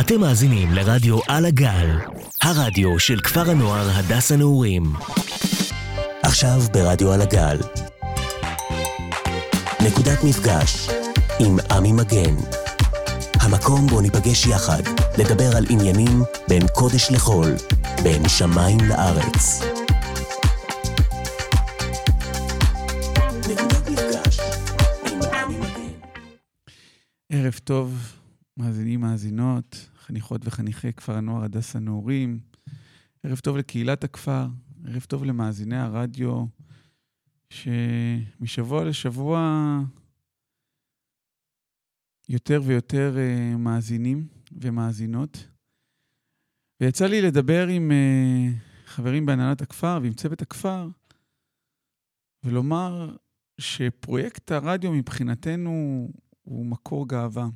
אתם מאזינים לרדיו על הגל, הרדיו של כפר הנוער הדס הנעורים. עכשיו ברדיו על הגל. נקודת מפגש עם עמי מגן. המקום בו ניפגש יחד, לדבר על עניינים בין קודש לחול, בין שמיים לארץ. ערב טוב, מאזינים, מאזינות, חניכות וחניכי כפר הנוער הדס הנעורים. ערב טוב לקהילת הכפר, ערב טוב למאזיני הרדיו, שמשבוע לשבוע יותר ויותר uh, מאזינים ומאזינות. ויצא לי לדבר עם uh, חברים בהנהלת הכפר ועם צוות הכפר, ולומר שפרויקט הרדיו מבחינתנו הוא מקור גאווה.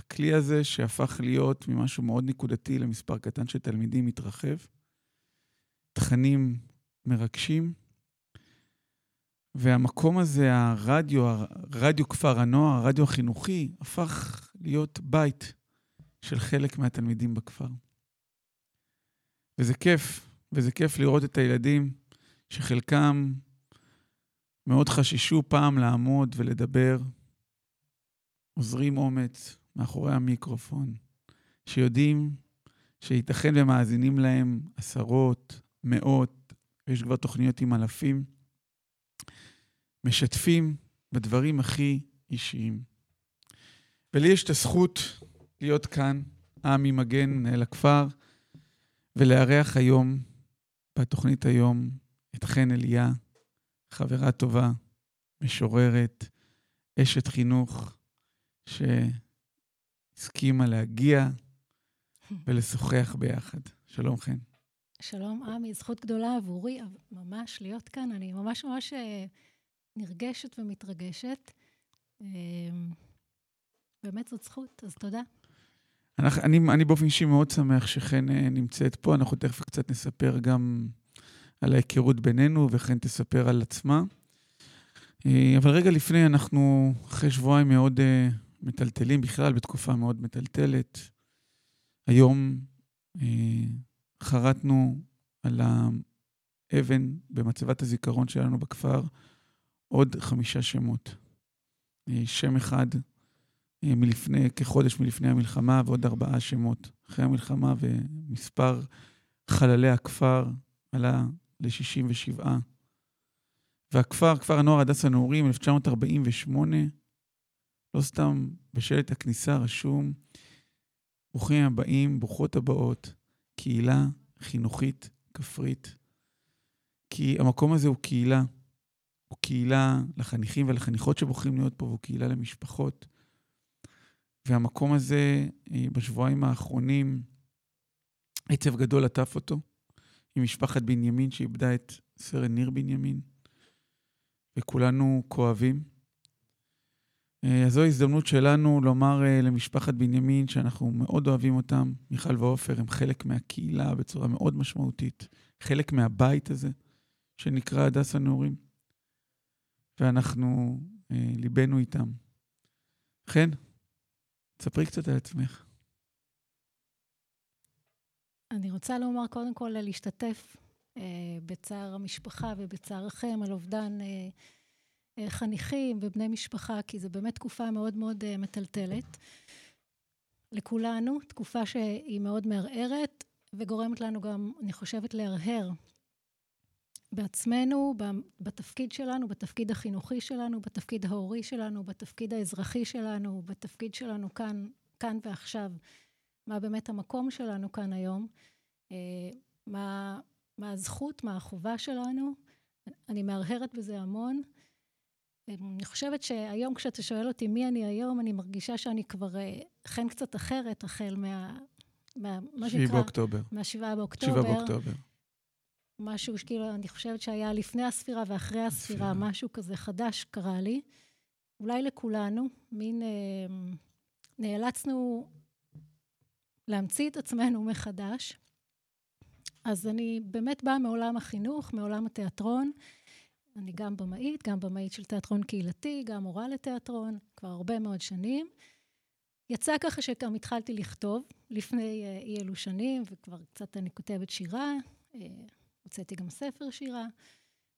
הכלי הזה שהפך להיות ממשהו מאוד נקודתי למספר קטן של תלמידים מתרחב, תכנים מרגשים, והמקום הזה, הרדיו, רדיו כפר הנוער, הרדיו החינוכי, הפך להיות בית של חלק מהתלמידים בכפר. וזה כיף, וזה כיף לראות את הילדים שחלקם מאוד חששו פעם לעמוד ולדבר, עוזרים אומץ, מאחורי המיקרופון, שיודעים שייתכן ומאזינים להם עשרות, מאות, יש כבר תוכניות עם אלפים, משתפים בדברים הכי אישיים. ולי יש את הזכות להיות כאן, עמי מגן, מנהל הכפר, ולארח היום, בתוכנית היום, את חן אליה, חברה טובה, משוררת, אשת חינוך, ש... הסכימה להגיע ולשוחח ביחד. שלום, חן. שלום, עמי, זכות גדולה עבורי ממש להיות כאן. אני ממש ממש אה, נרגשת ומתרגשת. אה, באמת זאת זכות, אז תודה. אני, אני, אני באופן אישי מאוד שמח שחן אה, נמצאת פה. אנחנו תכף קצת נספר גם על ההיכרות בינינו, וחן תספר על עצמה. אבל רגע לפני, אנחנו אחרי שבועיים מאוד מטלטלים בכלל, בתקופה מאוד מטלטלת. היום אה, חרטנו על האבן במצבת הזיכרון שלנו בכפר עוד חמישה שמות. אה, שם אחד אה, מלפני, כחודש מלפני המלחמה, ועוד ארבעה שמות אחרי המלחמה, ומספר חללי הכפר עלה ל-67. והכפר, כפר הנוער הדס הנעורים, 1948, לא סתם בשלט הכניסה רשום, ברוכים הבאים, ברוכות הבאות, קהילה חינוכית כפרית. כי המקום הזה הוא קהילה. הוא קהילה לחניכים ולחניכות שבוחרים להיות פה, והוא קהילה למשפחות. והמקום הזה, אה, בשבועיים האחרונים, עצב גדול עטף אותו, עם משפחת בנימין שאיבדה את סרן ניר בנימין, וכולנו כואבים. אה, אז זו ההזדמנות שלנו לומר אה, למשפחת בנימין שאנחנו מאוד אוהבים אותם. מיכל ועופר הם חלק מהקהילה בצורה מאוד משמעותית, חלק מהבית הזה שנקרא הדס הנעורים, ואנחנו, אה, ליבנו איתם. חן, תספרי קצת על עצמך. אני רוצה לומר קודם כל להשתתף אה, בצער המשפחה ובצערכם על אובדן אה, אה, חניכים ובני משפחה, כי זו באמת תקופה מאוד מאוד אה, מטלטלת לכולנו, תקופה שהיא מאוד מערערת וגורמת לנו גם, אני חושבת, להרהר בעצמנו, בתפקיד שלנו, בתפקיד החינוכי שלנו, בתפקיד ההורי שלנו, בתפקיד האזרחי שלנו, בתפקיד שלנו כאן, כאן ועכשיו. מה באמת המקום שלנו כאן היום, אה, מה, מה הזכות, מה החובה שלנו. אני מהרהרת בזה המון. אני חושבת שהיום כשאתה שואל אותי מי אני היום, אני מרגישה שאני כבר אה, חן קצת אחרת, החל מה... מה מה שנקרא... באוקטובר. מהשבעה באוקטובר. שבעה באוקטובר. משהו שכאילו, אני חושבת שהיה לפני הספירה ואחרי הספירה, הספירה. משהו כזה חדש קרה לי. אולי לכולנו, מין... אה, נאלצנו להמציא את עצמנו מחדש. אז אני באמת באה מעולם החינוך, מעולם התיאטרון. אני גם במאית, גם במאית של תיאטרון קהילתי, גם מורה לתיאטרון, כבר הרבה מאוד שנים. יצא ככה שגם התחלתי לכתוב לפני אה, אי אלו שנים, וכבר קצת אני כותבת שירה, אה, הוצאתי גם ספר שירה,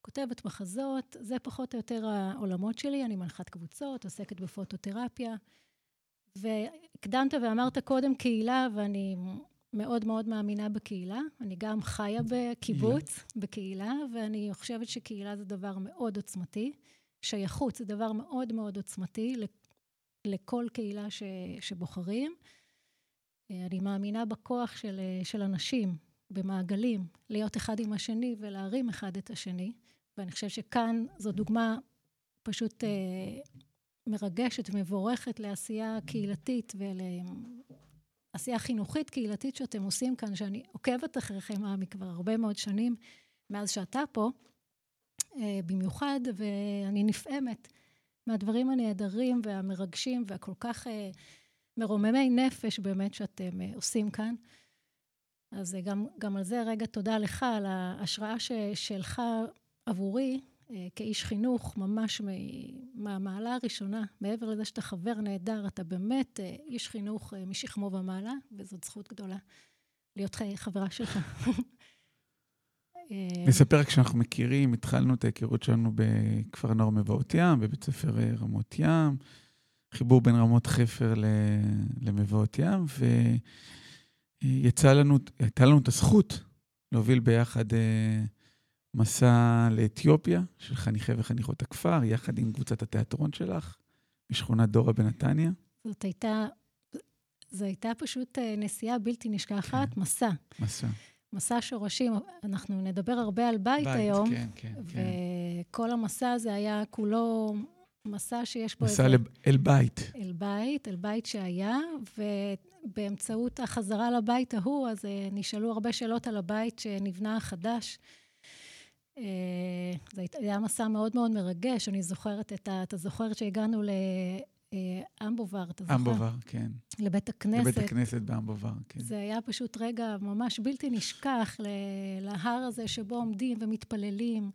כותבת מחזות, זה פחות או יותר העולמות שלי, אני מנחת קבוצות, עוסקת בפוטותרפיה. והקדמת ואמרת קודם קהילה, ואני מאוד מאוד מאמינה בקהילה. אני גם חיה בקיבוץ, בקהילה, ואני חושבת שקהילה זה דבר מאוד עוצמתי. שייכות זה דבר מאוד מאוד עוצמתי לכל קהילה ש, שבוחרים. אני מאמינה בכוח של, של אנשים במעגלים, להיות אחד עם השני ולהרים אחד את השני. ואני חושבת שכאן זו דוגמה פשוט אה, מרגשת ומבורכת לעשייה קהילתית ולעשייה חינוכית קהילתית שאתם עושים כאן, שאני עוקבת אחריכם, עמי, כבר הרבה מאוד שנים מאז שאתה פה, אה, במיוחד, ואני נפעמת מהדברים הנהדרים והמרגשים והכל כך אה, מרוממי נפש באמת שאתם אה, עושים כאן. אז גם, גם על זה רגע תודה לך, על ההשראה ש, שלך עבורי, כאיש חינוך, ממש מהמעלה הראשונה, מעבר לזה שאתה חבר נהדר, אתה באמת אה, איש חינוך אה, משכמו ומעלה, וזאת זכות גדולה להיות חברה שלך. נספר שאנחנו מכירים, התחלנו את ההיכרות שלנו בכפר הנוער מבואות ים, בבית ספר רמות ים, חיבור בין רמות חפר למבואות ים, ויצא לנו, הייתה לנו את הזכות להוביל ביחד מסע לאתיופיה של חניכי וחניכות הכפר, יחד עם קבוצת התיאטרון שלך, משכונת דורה בנתניה. זאת הייתה, זו הייתה פשוט אה, נסיעה בלתי נשכחת, כן. מסע. מסע. מסע שורשים, אנחנו נדבר הרבה על בית, בית היום. כן, כן, כן. וכל המסע הזה היה כולו מסע שיש פה מסע איזה... מסע אל בית. אל בית, אל בית שהיה, ובאמצעות החזרה לבית ההוא, אז אה, נשאלו הרבה שאלות על הבית שנבנה חדש. אה, זה היה מסע מאוד מאוד מרגש, אני זוכרת את ה... אתה זוכר שהגענו לאמבובר, אתה זוכר? אמבובר, כן. לבית הכנסת. לבית הכנסת באמבובר, כן. זה היה פשוט רגע ממש בלתי נשכח להר הזה שבו עומדים ומתפללים.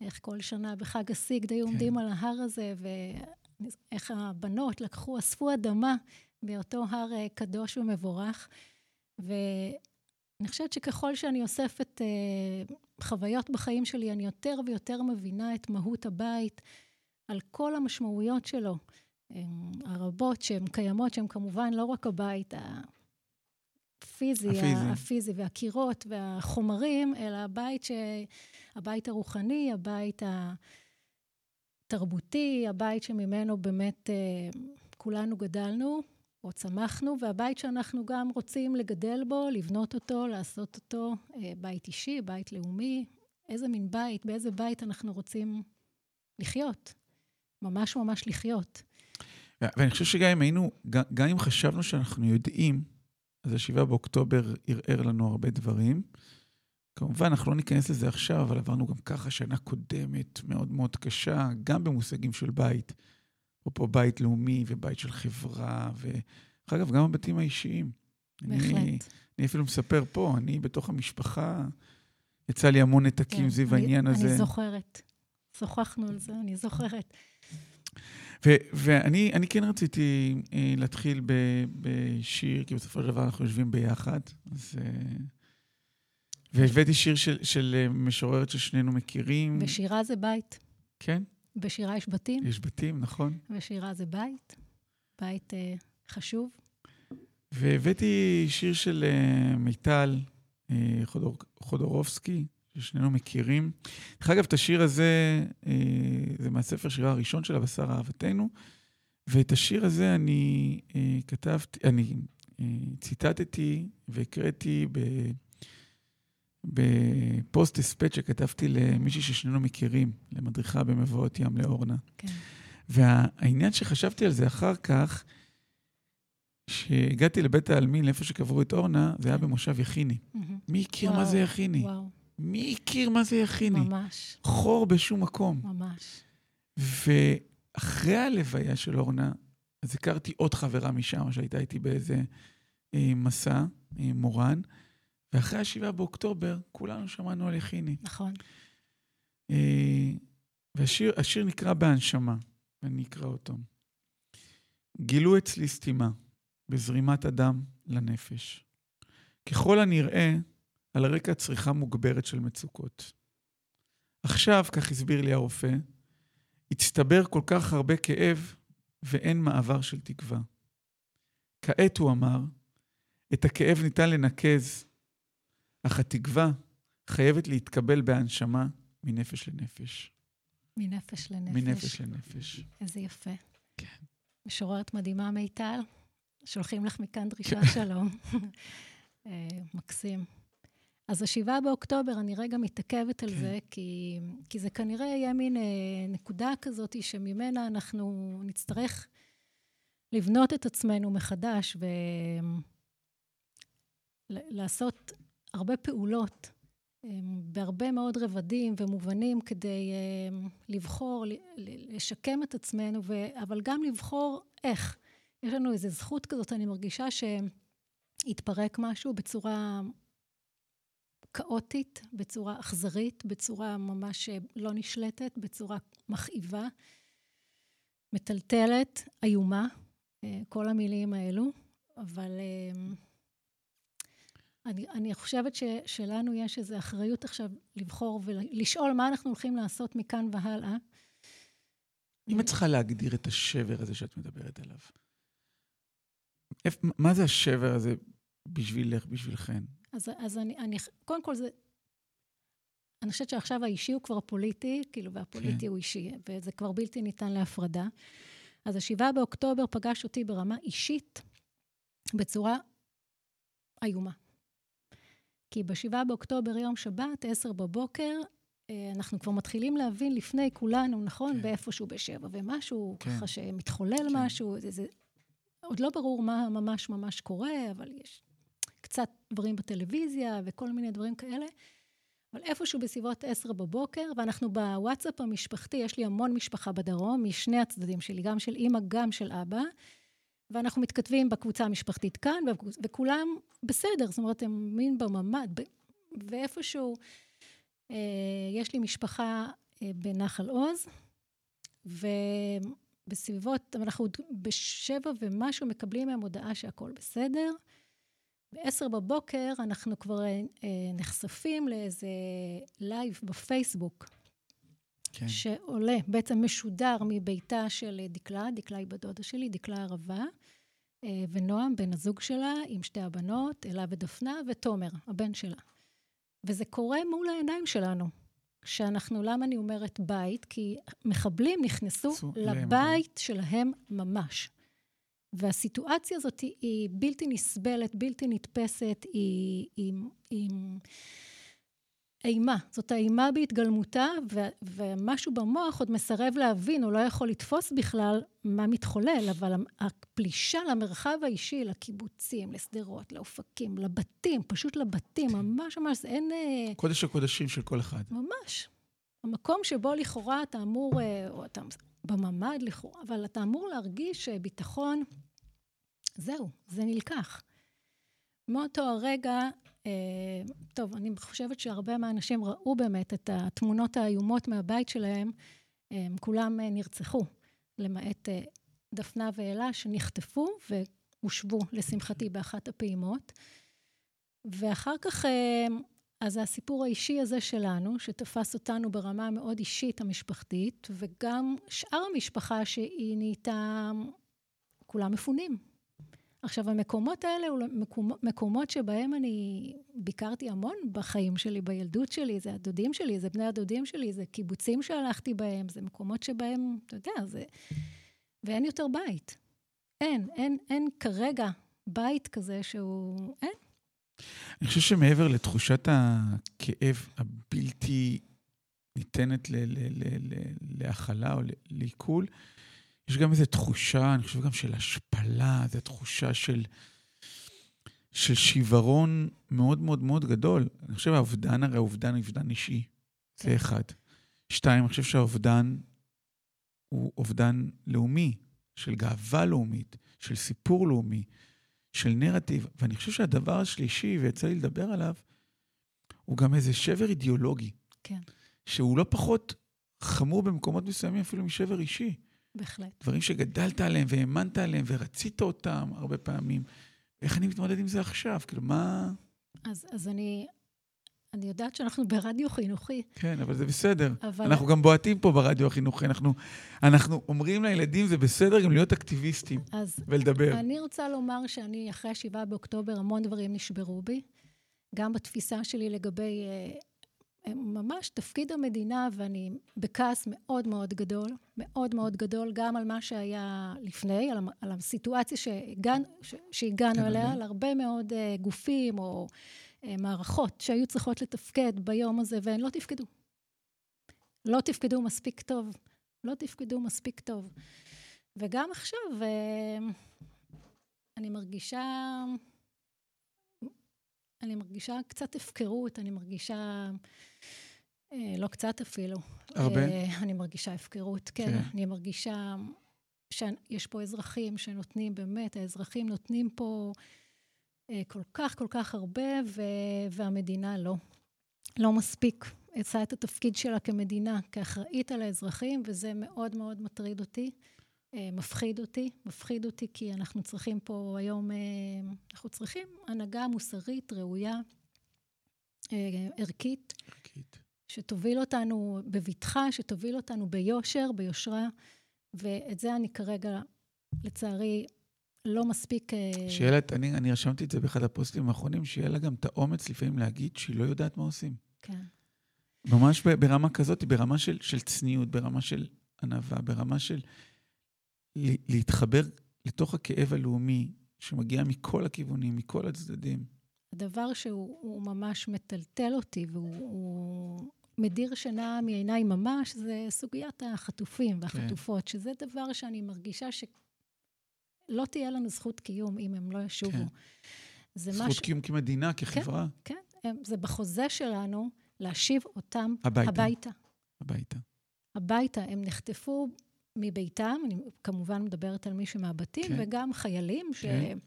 איך כל שנה בחג הסיגד היו כן. עומדים על ההר הזה, ואיך הבנות לקחו, אספו אדמה באותו הר אה, קדוש ומבורך. ואני חושבת שככל שאני אוספת אה, חוויות בחיים שלי, אני יותר ויותר מבינה את מהות הבית, על כל המשמעויות שלו, הרבות שהן קיימות, שהן כמובן לא רק הבית הפיזי, הפיזי, הפיזי והקירות והחומרים, אלא הבית, ש... הבית הרוחני, הבית התרבותי, הבית שממנו באמת אה, כולנו גדלנו. או צמחנו, והבית שאנחנו גם רוצים לגדל בו, לבנות אותו, לעשות אותו אה, בית אישי, בית לאומי, איזה מין בית, באיזה בית אנחנו רוצים לחיות. ממש ממש לחיות. ואני חושב שגם אם היינו, גם אם חשבנו שאנחנו יודעים, אז ה-7 באוקטובר ערער לנו הרבה דברים. כמובן, אנחנו לא ניכנס לזה עכשיו, אבל עברנו גם ככה שנה קודמת מאוד מאוד קשה, גם במושגים של בית. אפרופו בית לאומי ובית של חברה, ודרך אגב, גם הבתים האישיים. בהחלט. אני, אני אפילו מספר פה, אני בתוך המשפחה, יצא לי המון נתקים כן, סביב העניין הזה. אני זוכרת. שוחחנו על זה, אני זוכרת. ו- ואני כן רציתי אה, להתחיל ב- בשיר, כי בסופו של דבר אנחנו יושבים ביחד, אז... אה, והבאתי שיר של, של אה, משוררת ששנינו מכירים. ושירה זה בית. כן. בשירה יש בתים. יש בתים, נכון. ושירה זה בית, בית אה, חשוב. והבאתי שיר של אה, מיטל אה, חודור, חודורובסקי, ששנינו מכירים. דרך אגב, את השיר הזה, אה, זה מהספר שירה הראשון שלה, בשר אהבתנו, ואת השיר הזה אני אה, כתבתי, אני אה, ציטטתי והקראתי ב... בפוסט הספט שכתבתי למישהי ששנינו מכירים, למדריכה במבואות ים לאורנה. כן. והעניין שחשבתי על זה אחר כך, כשהגעתי לבית העלמין, לאיפה שקברו את אורנה, זה היה במושב יכיני. Mm-hmm. מי הכיר וואו, מה זה יכיני? וואו. מי הכיר מה זה יכיני? ממש. חור בשום מקום. ממש. ואחרי הלוויה של אורנה, אז הכרתי עוד חברה משם, שהייתה איתי באיזה אה, מסע, אה, מורן. ואחרי השבעה באוקטובר, כולנו שמענו על יכיני. נכון. אה, והשיר נקרא בהנשמה, ואני אקרא אותו. גילו אצלי סתימה, בזרימת הדם לנפש. ככל הנראה, על רקע צריכה מוגברת של מצוקות. עכשיו, כך הסביר לי הרופא, הצטבר כל כך הרבה כאב ואין מעבר של תקווה. כעת, הוא אמר, את הכאב ניתן לנקז, אך התקווה חייבת להתקבל בהנשמה מנפש לנפש. מנפש לנפש. מנפש לנפש. איזה יפה. כן. משוררת מדהימה מיטל, שולחים לך מכאן דרישה שלום. אה, מקסים. אז השבעה באוקטובר, אני רגע מתעכבת על כן. זה, כי, כי זה כנראה יהיה מין אה, נקודה כזאת שממנה אנחנו נצטרך לבנות את עצמנו מחדש ולעשות הרבה פעולות אה, בהרבה מאוד רבדים ומובנים כדי אה, לבחור, לשקם את עצמנו, ו- אבל גם לבחור איך. יש לנו איזו זכות כזאת, אני מרגישה שהתפרק משהו בצורה כאוטית, בצורה אכזרית, בצורה ממש לא נשלטת, בצורה מכאיבה, מטלטלת, איומה, אה, כל המילים האלו, אבל אה, אני, אני חושבת ש, שלנו יש איזו אחריות עכשיו לבחור ולשאול מה אנחנו הולכים לעשות מכאן והלאה. אם את צריכה להגדיר את השבר הזה שאת מדברת עליו, מה זה השבר הזה בשבילך, בשבילכן? אז, אז אני, אני, קודם כל זה, אני חושבת שעכשיו האישי הוא כבר פוליטי, כאילו, והפוליטי כן. הוא אישי, וזה כבר בלתי ניתן להפרדה. אז השבעה באוקטובר פגש אותי ברמה אישית בצורה איומה. כי בשבעה באוקטובר, יום שבת, עשר בבוקר, אה, אנחנו כבר מתחילים להבין לפני כולנו, נכון? כן. באיפשהו בשבע ומשהו, כן. ככה שמתחולל כן. משהו, זה, זה... עוד לא ברור מה ממש ממש קורה, אבל יש קצת דברים בטלוויזיה וכל מיני דברים כאלה. אבל איפשהו בסביבות עשר בבוקר, ואנחנו בוואטסאפ המשפחתי, יש לי המון משפחה בדרום, משני הצדדים שלי, גם של אימא, גם של אבא, ואנחנו מתכתבים בקבוצה המשפחתית כאן, וכולם בסדר, זאת אומרת, הם מין בממ"ד, ואיפשהו אה, יש לי משפחה אה, בנחל עוז, ובסביבות, אנחנו בשבע ומשהו מקבלים מהם הודעה שהכל בסדר. ב-10 בבוקר אנחנו כבר אה, נחשפים לאיזה live בפייסבוק, כן. שעולה, בעצם משודר מביתה של דקלה, דקלה היא בת דודה שלי, דקלה ערבה, אה, ונועם, בן הזוג שלה, עם שתי הבנות, אלה ודפנה, ותומר, הבן שלה. וזה קורה מול העיניים שלנו. שאנחנו, למה אני אומרת בית? כי מחבלים נכנסו לבית שלהם ממש. והסיטואציה הזאת היא, היא בלתי נסבלת, בלתי נתפסת, היא, היא, היא אימה. זאת האימה בהתגלמותה, ו, ומשהו במוח עוד מסרב להבין, הוא לא יכול לתפוס בכלל מה מתחולל, אבל הפלישה למרחב האישי, לקיבוצים, לשדרות, לאופקים, לבתים, פשוט לבתים, ממש ממש, זה אין... אה, קודש הקודשים של כל אחד. ממש. המקום שבו לכאורה אתה אמור, אה, או אתה בממ"ד לכאורה, אבל אתה אמור להרגיש אה, ביטחון, זהו, זה נלקח. מאותו הרגע, טוב, אני חושבת שהרבה מהאנשים ראו באמת את התמונות האיומות מהבית שלהם, אה, כולם אה, נרצחו, למעט אה, דפנה ואלה שנחטפו והושבו, לשמחתי, באחת הפעימות. ואחר כך, אה, אז הסיפור האישי הזה שלנו, שתפס אותנו ברמה המאוד אישית המשפחתית, וגם שאר המשפחה שהיא נהייתה, כולם מפונים. עכשיו, המקומות האלה, מקומות, מקומות שבהם אני ביקרתי המון בחיים שלי, בילדות שלי, זה הדודים שלי, זה בני הדודים שלי, זה קיבוצים שהלכתי בהם, זה מקומות שבהם, אתה יודע, זה... ואין יותר בית. אין, אין, אין כרגע בית כזה שהוא... אין. אני חושב שמעבר לתחושת הכאב הבלתי ניתנת ל- ל- ל- ל- להכלה או ל- לעיכול, יש גם איזו תחושה, אני חושב גם של השפלה, זו תחושה של, של שיוורון מאוד מאוד מאוד גדול. אני חושב האובדן, הרי האובדן הוא אובדן אישי. כן. זה אחד. שתיים, אני חושב שהאובדן הוא אובדן לאומי, של גאווה לאומית, של סיפור לאומי, של נרטיב. ואני חושב שהדבר השלישי, ויצא לי לדבר עליו, הוא גם איזה שבר אידיאולוגי. כן. שהוא לא פחות חמור במקומות מסוימים אפילו משבר אישי. בהחלט. דברים שגדלת עליהם והאמנת עליהם ורצית אותם הרבה פעמים. איך אני מתמודד עם זה עכשיו? כאילו, מה... אז, אז אני, אני יודעת שאנחנו ברדיו חינוכי. כן, אבל זה בסדר. אבל... אנחנו גם בועטים פה ברדיו החינוכי. אנחנו, אנחנו אומרים לילדים, זה בסדר גם להיות אקטיביסטים אז ולדבר. אני רוצה לומר שאני, אחרי 7 באוקטובר, המון דברים נשברו בי. גם בתפיסה שלי לגבי אה, ממש תפקיד המדינה, ואני בכעס מאוד מאוד גדול, מאוד מאוד גדול, גם על מה שהיה לפני, על, על הסיטואציה שהגענו, שהגענו כן, אליה, על הרבה מאוד uh, גופים או uh, מערכות שהיו צריכות לתפקד ביום הזה, והן לא תפקדו. לא תפקדו מספיק טוב. לא תפקדו מספיק טוב. וגם עכשיו, uh, אני מרגישה... אני מרגישה קצת הפקרות, אני מרגישה... אה, לא קצת אפילו. הרבה? אה, אני מרגישה הפקרות, כן. כן. אני מרגישה שיש פה אזרחים שנותנים, באמת, האזרחים נותנים פה אה, כל כך, כל כך הרבה, ו- והמדינה לא. לא מספיק. עשה את התפקיד שלה כמדינה, כאחראית על האזרחים, וזה מאוד מאוד מטריד אותי. מפחיד אותי, מפחיד אותי כי אנחנו צריכים פה היום, אנחנו צריכים הנהגה מוסרית, ראויה, ערכית. ערכית. שתוביל אותנו בבטחה, שתוביל אותנו ביושר, ביושרה, ואת זה אני כרגע, לצערי, לא מספיק... אה, שיהיה לה, אני, אני רשמתי את זה באחד הפוסטים האחרונים, שיהיה לה גם את האומץ לפעמים להגיד שהיא לא יודעת מה עושים. כן. ממש ברמה כזאת, ברמה של, של צניעות, ברמה של ענווה, ברמה של להתחבר לתוך הכאב הלאומי שמגיע מכל הכיוונים, מכל הצדדים. הדבר שהוא ממש מטלטל אותי והוא מדיר שינה מעיניי ממש, זה סוגיית החטופים והחטופות, כן. שזה דבר שאני מרגישה שלא תהיה לנו זכות קיום אם הם לא ישובו. כן. זכות מש... קיום כמדינה, כחברה. כן, כן. זה בחוזה שלנו להשיב אותם הביתה. הביתה. הביתה. הביתה. הם נחטפו מביתם, אני כמובן מדברת על מישהו מהבתים, כן. וגם חיילים כן.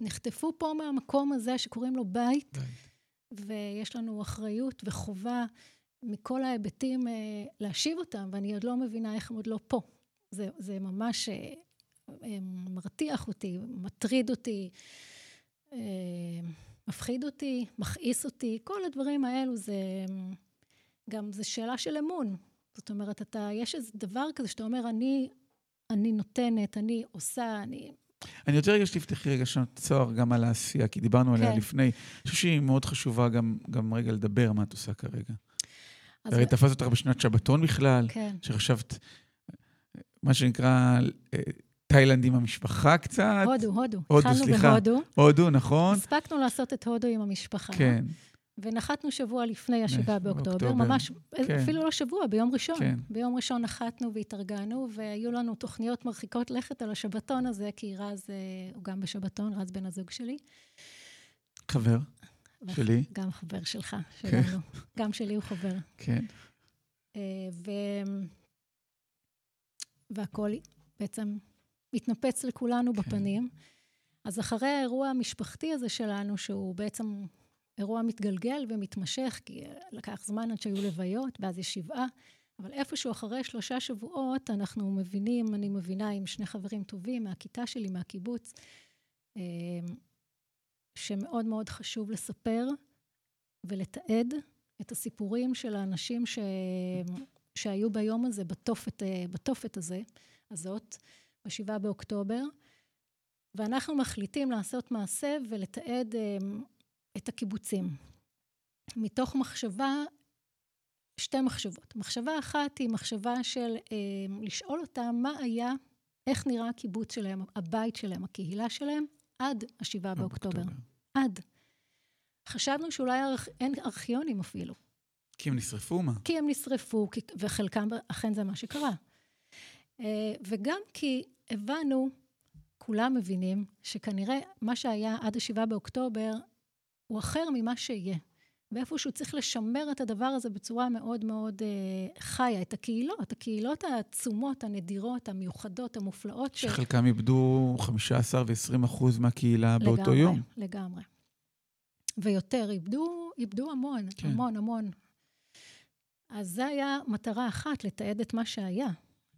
שנחטפו פה מהמקום הזה שקוראים לו בית. בית. ויש לנו אחריות וחובה מכל ההיבטים אה, להשיב אותם, ואני עוד לא מבינה איך הם עוד לא פה. זה, זה ממש אה, אה, מרתיח אותי, מטריד אותי, מפחיד אותי, מכעיס אותי, כל הדברים האלו זה גם, זה שאלה של אמון. זאת אומרת, אתה, יש איזה דבר כזה שאתה אומר, אני, אני נותנת, אני עושה, אני אני רוצה רגע שתפתחי רגע שנות צוהר גם על העשייה, כי דיברנו עליה כן. לפני. אני חושב שהיא מאוד חשובה גם, גם רגע לדבר מה את עושה כרגע. הרי זה... תפס אותך בשנת שבתון בכלל, כן. שחשבת, מה שנקרא, אה, תאילנד עם המשפחה קצת. הודו, הודו. הודו, סליחה. בהודו. הודו, נכון. הספקנו לעשות את הודו עם המשפחה. כן. ונחתנו שבוע לפני השבעה באוקטובר, ממש, כן. אפילו לא שבוע, ביום ראשון. כן. ביום ראשון נחתנו והתארגנו, והיו לנו תוכניות מרחיקות לכת על השבתון הזה, כי רז, אה, הוא גם בשבתון, רז בן הזוג שלי. חבר שלי. גם חבר שלך, כן. שלנו. כן. גם שלי הוא חבר. כן. אה, ו... והכל בעצם התנפץ לכולנו כן. בפנים. אז אחרי האירוע המשפחתי הזה שלנו, שהוא בעצם אירוע מתגלגל ומתמשך, כי לקח זמן עד שהיו לוויות, ואז יש שבעה. אבל איפשהו אחרי שלושה שבועות, אנחנו מבינים, אני מבינה עם שני חברים טובים מהכיתה שלי, מהקיבוץ, אה, שמאוד מאוד חשוב לספר ולתעד את הסיפורים של האנשים ש... שהיו ביום הזה, בתופת, אה, בתופת הזה, הזאת, ב-7 באוקטובר, ואנחנו מחליטים לעשות מעשה ולתעד אה, את הקיבוצים. מתוך מחשבה, שתי מחשבות. מחשבה אחת היא מחשבה של אה, לשאול אותם מה היה, איך נראה הקיבוץ שלהם, הבית שלהם, הקהילה שלהם, עד השבעה באוקטובר. עד. חשבנו שאולי ארכ... אין ארכיונים אפילו. כי הם נשרפו מה? כי הם נשרפו, כי... וחלקם אכן זה מה שקרה. אה, וגם כי הבנו, כולם מבינים, שכנראה מה שהיה עד השבעה באוקטובר הוא אחר ממה שיהיה. ואיפשהו צריך לשמר את הדבר הזה בצורה מאוד מאוד אה, חיה, את הקהילות, הקהילות העצומות, הנדירות, המיוחדות, המופלאות. שחלקם ש... איבדו 15 ו-20 אחוז מהקהילה לגמרי, באותו יום. לגמרי. ויותר, איבדו, איבדו המון, כן. המון, המון. אז זו הייתה מטרה אחת, לתעד את מה שהיה.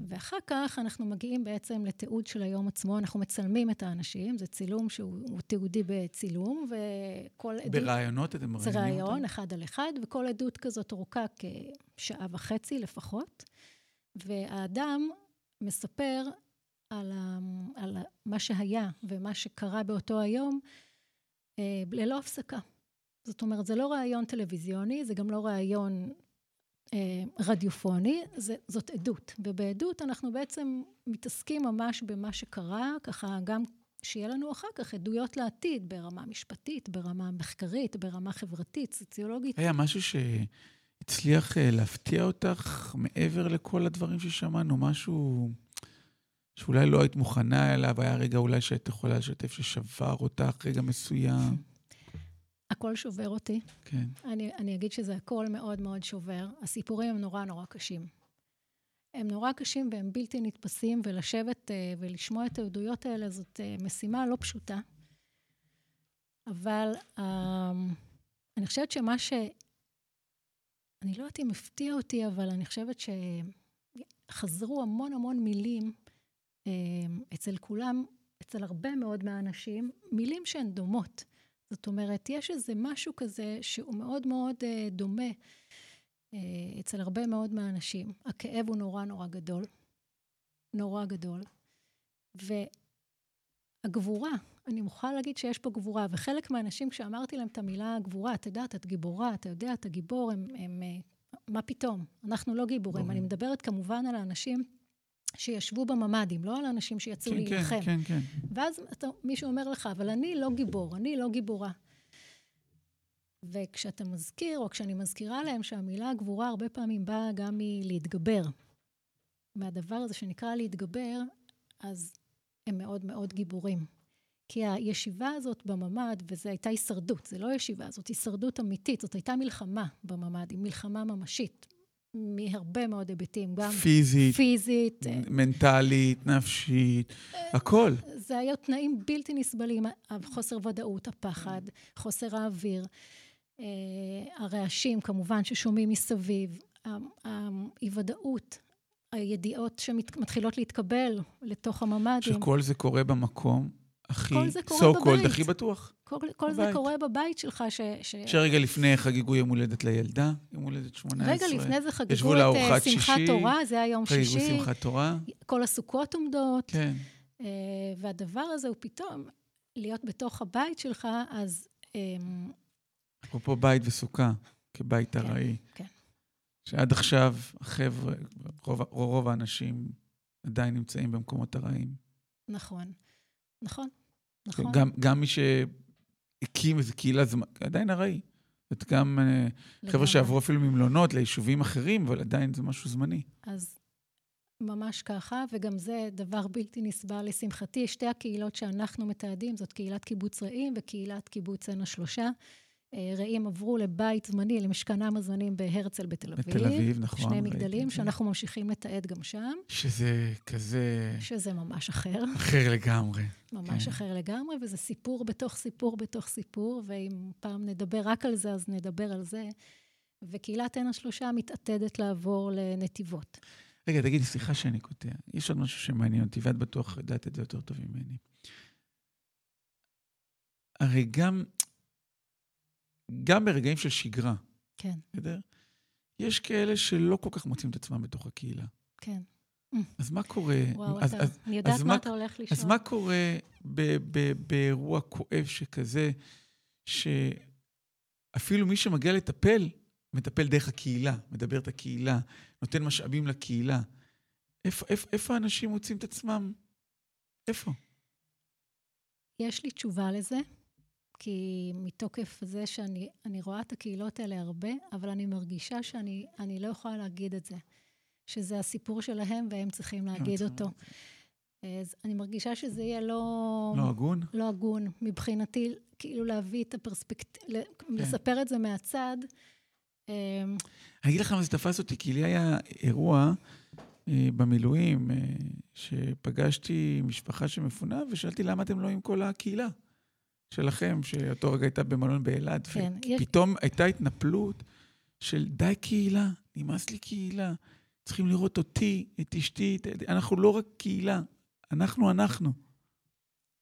ואחר כך אנחנו מגיעים בעצם לתיעוד של היום עצמו, אנחנו מצלמים את האנשים, זה צילום שהוא תיעודי בצילום, וכל עדות... ברעיונות אתם מראיינים אותם? זה רעיון, אחד על אחד, וכל עדות כזאת ארוכה כשעה וחצי לפחות. והאדם מספר על, ה, על מה שהיה ומה שקרה באותו היום אה, ללא הפסקה. זאת אומרת, זה לא ראיון טלוויזיוני, זה גם לא ראיון רדיופוני, זה, זאת עדות. ובעדות אנחנו בעצם מתעסקים ממש במה שקרה, ככה גם שיהיה לנו אחר כך עדויות לעתיד ברמה משפטית, ברמה מחקרית, ברמה חברתית, סוציולוגית. היה משהו שהצליח אה, להפתיע אותך מעבר לכל הדברים ששמענו, משהו שאולי לא היית מוכנה אליו, היה רגע אולי שהיית יכולה לשתף ששבר אותך, רגע מסוים. הכל שובר אותי. כן. אני, אני אגיד שזה הכל מאוד מאוד שובר. הסיפורים הם נורא נורא קשים. הם נורא קשים והם בלתי נתפסים, ולשבת uh, ולשמוע את העדויות האלה זאת uh, משימה לא פשוטה. אבל uh, אני חושבת שמה ש... אני לא יודעת אם הפתיע אותי, אבל אני חושבת שחזרו המון המון מילים uh, אצל כולם, אצל הרבה מאוד מהאנשים, מילים שהן דומות. זאת אומרת, יש איזה משהו כזה שהוא מאוד מאוד uh, דומה uh, אצל הרבה מאוד מהאנשים. הכאב הוא נורא נורא גדול, נורא גדול. והגבורה, אני מוכרחה להגיד שיש פה גבורה, וחלק מהאנשים, כשאמרתי להם את המילה גבורה, את יודעת, את גיבורה, אתה יודע, אתה גיבור, הם, הם uh, מה פתאום? אנחנו לא גיבורים. אני מדברת כמובן על האנשים שישבו בממ"דים, לא על אנשים שיצאו כן, להילחם. כן, כן, כן. ואז אתה, מישהו אומר לך, אבל אני לא גיבור, אני לא גיבורה. וכשאתה מזכיר, או כשאני מזכירה להם שהמילה גבורה הרבה פעמים באה גם מלהתגבר, מהדבר הזה שנקרא להתגבר, אז הם מאוד מאוד גיבורים. כי הישיבה הזאת בממ"ד, וזו הייתה הישרדות, זה לא ישיבה, זאת הישרדות אמיתית, זאת הייתה מלחמה בממ"ד, היא מלחמה ממשית. מהרבה מאוד היבטים, גם פיזית, פיזית, מנטלית, נפשית, הכל. זה היו תנאים בלתי נסבלים, חוסר ודאות, הפחד, חוסר האוויר, אה, הרעשים כמובן ששומעים מסביב, האי-ודאות, הידיעות שמתחילות להתקבל לתוך הממ"דים. שכל זה קורה במקום הכי, so called, הכי בטוח. כל, כל זה קורה בבית שלך, ש... ש... שרגע לפני חגגו יום הולדת לילדה, יום הולדת 18. רגע לפני זה חגגו את uh, שמחת שישי, תורה, זה היה יום חגגו שישי. חגגו שמחת תורה. כל הסוכות עומדות. כן. Uh, והדבר הזה הוא פתאום, להיות בתוך הבית שלך, אז... Um, אפרופו בית וסוכה, כבית כן, ארעי. כן. שעד עכשיו החבר'ה, רוב, רוב האנשים עדיין נמצאים במקומות ארעיים. נכון, נכון, נכון. גם, גם מי שהקים איזו קהילה, זה עדיין ארעי. זאת גם אה, חבר'ה שעברו אפילו ממלונות ליישובים אחרים, אבל עדיין זה משהו זמני. אז ממש ככה, וגם זה דבר בלתי נסבל לשמחתי. שתי הקהילות שאנחנו מתעדים, זאת קהילת קיבוץ רעים וקהילת קיבוץ עין השלושה. אה, רעים עברו לבית זמני, למשכנם הזמנים בהרצל בתל אביב. בתל אביב, נכון. שני מגדלים, שאנחנו ממשיכים לתעד גם שם. שזה כזה... שזה ממש אחר. אחר לגמרי. ממש כן. אחר לגמרי, וזה סיפור בתוך סיפור בתוך סיפור, ואם פעם נדבר רק על זה, אז נדבר על זה. וקהילת עין השלושה מתעתדת לעבור לנתיבות. רגע, תגידי, סליחה שאני קוטע. יש עוד משהו שמעניין אותי, ואת בטוח יודעת את זה יותר טוב ממני. הרי גם גם ברגעים של שגרה. כן. בסדר? יש כאלה שלא כל כך מוצאים את עצמם בתוך הקהילה. כן. אז מה קורה? וואו, אז, אתה, אז, אני יודעת מה אתה הולך לשאול. אז מה קורה ב, ב, באירוע כואב שכזה, שאפילו מי שמגיע לטפל, מטפל דרך הקהילה, מדבר את הקהילה, נותן משאבים לקהילה. איפה, איפה, איפה האנשים מוצאים את עצמם? איפה? יש לי תשובה לזה. כי מתוקף זה שאני רואה את הקהילות האלה הרבה, אבל אני מרגישה שאני לא יכולה להגיד את זה. שזה הסיפור שלהם והם צריכים להגיד אותו. אז אני מרגישה שזה יהיה לא... לא הגון? לא הגון. מבחינתי, כאילו להביא את הפרספקטיבה, כן. לספר את זה מהצד. אמ, אני אגיד לך מה זה תפס אותי, כי לי היה אירוע אה, במילואים, אה, שפגשתי משפחה שמפונה, ושאלתי למה אתם לא עם כל הקהילה. שלכם, שאותו רגע הייתה במלון באילת, כן, ופתאום יש... הייתה התנפלות של די קהילה, נמאס לי קהילה, צריכים לראות אותי, את אשתי, אנחנו לא רק קהילה, אנחנו אנחנו.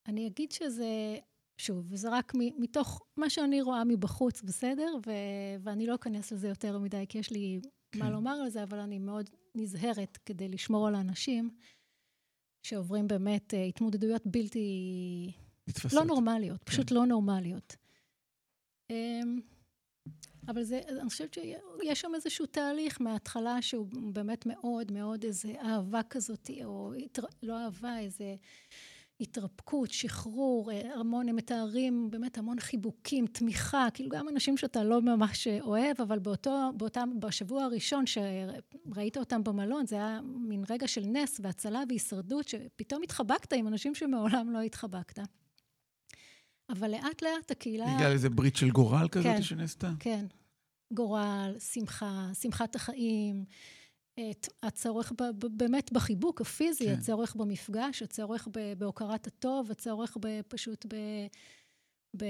אני אגיד שזה, שוב, וזה רק מתוך מה שאני רואה מבחוץ, בסדר? ו- ואני לא אכנס לזה יותר מדי, כי יש לי כן. מה לומר על זה, אבל אני מאוד נזהרת כדי לשמור על האנשים שעוברים באמת uh, התמודדויות בלתי... נתפסות. לא נורמליות, כן. פשוט לא נורמליות. Um, אבל זה, אני חושבת שיש שם איזשהו תהליך מההתחלה שהוא באמת מאוד מאוד איזה אהבה כזאת, או לא אהבה, איזה התרפקות, שחרור, המון, הם מתארים באמת המון חיבוקים, תמיכה, כאילו גם אנשים שאתה לא ממש אוהב, אבל באותו, באותם, בשבוע הראשון שראית אותם במלון, זה היה מין רגע של נס והצלה והישרדות, שפתאום התחבקת עם אנשים שמעולם לא התחבקת. אבל לאט לאט הקהילה... בגלל איזה ברית של גורל כזאת כן, שנעשתה? כן. גורל, שמחה, שמחת החיים, את הצורך ב, ב, באמת בחיבוק הפיזי, כן. הצורך במפגש, הצורך בהוקרת הטוב, הצורך פשוט ב... ב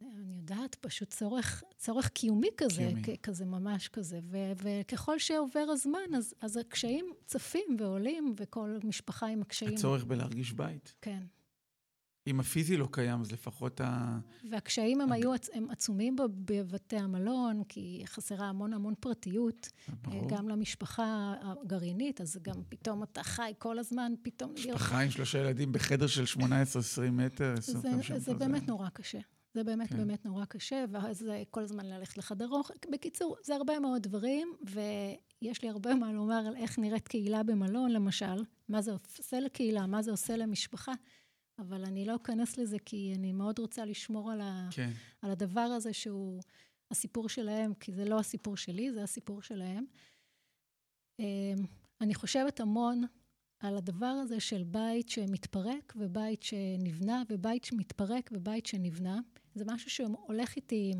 אני יודעת, פשוט צורך, צורך קיומי כזה, קיומי. כזה ממש כזה. ו, וככל שעובר הזמן, אז, אז הקשיים צפים ועולים, וכל משפחה עם הקשיים. הצורך בלהרגיש בית. כן. אם הפיזי לא קיים, אז לפחות ה... והקשיים הם היו הם עצומים בבתי המלון, כי חסרה המון המון פרטיות, ברור. גם למשפחה הגרעינית, אז גם פתאום אתה חי כל הזמן, פתאום... משפחה עם שלושה ילדים בחדר של 18-20 מטר, 25 מטר. זה באמת נורא קשה. זה באמת כן. באמת נורא קשה, ואז כל הזמן ללכת לחדר אוכל. בקיצור, זה הרבה מאוד דברים, ויש לי הרבה מה לומר על איך נראית קהילה במלון, למשל, מה זה עושה לקהילה, מה זה עושה למשפחה. אבל אני לא אכנס לזה, כי אני מאוד רוצה לשמור על, ה... כן. על הדבר הזה שהוא הסיפור שלהם, כי זה לא הסיפור שלי, זה הסיפור שלהם. אמ, אני חושבת המון על הדבר הזה של בית שמתפרק, ובית שנבנה, ובית שמתפרק, ובית שנבנה. זה משהו שהולך איתי,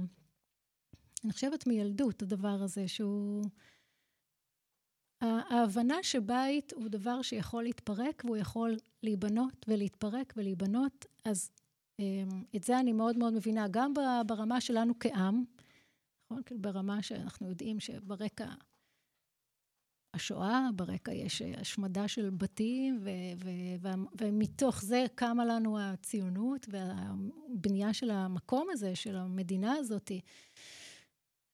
אני חושבת מילדות, הדבר הזה, שהוא... ההבנה שבית הוא דבר שיכול להתפרק והוא יכול להיבנות ולהתפרק ולהיבנות, אז אמ, את זה אני מאוד מאוד מבינה, גם ברמה שלנו כעם, נכון? כאילו ברמה שאנחנו יודעים שברקע השואה, ברקע יש השמדה של בתים, ו- ו- ו- ומתוך זה קמה לנו הציונות והבנייה של המקום הזה, של המדינה הזאתי.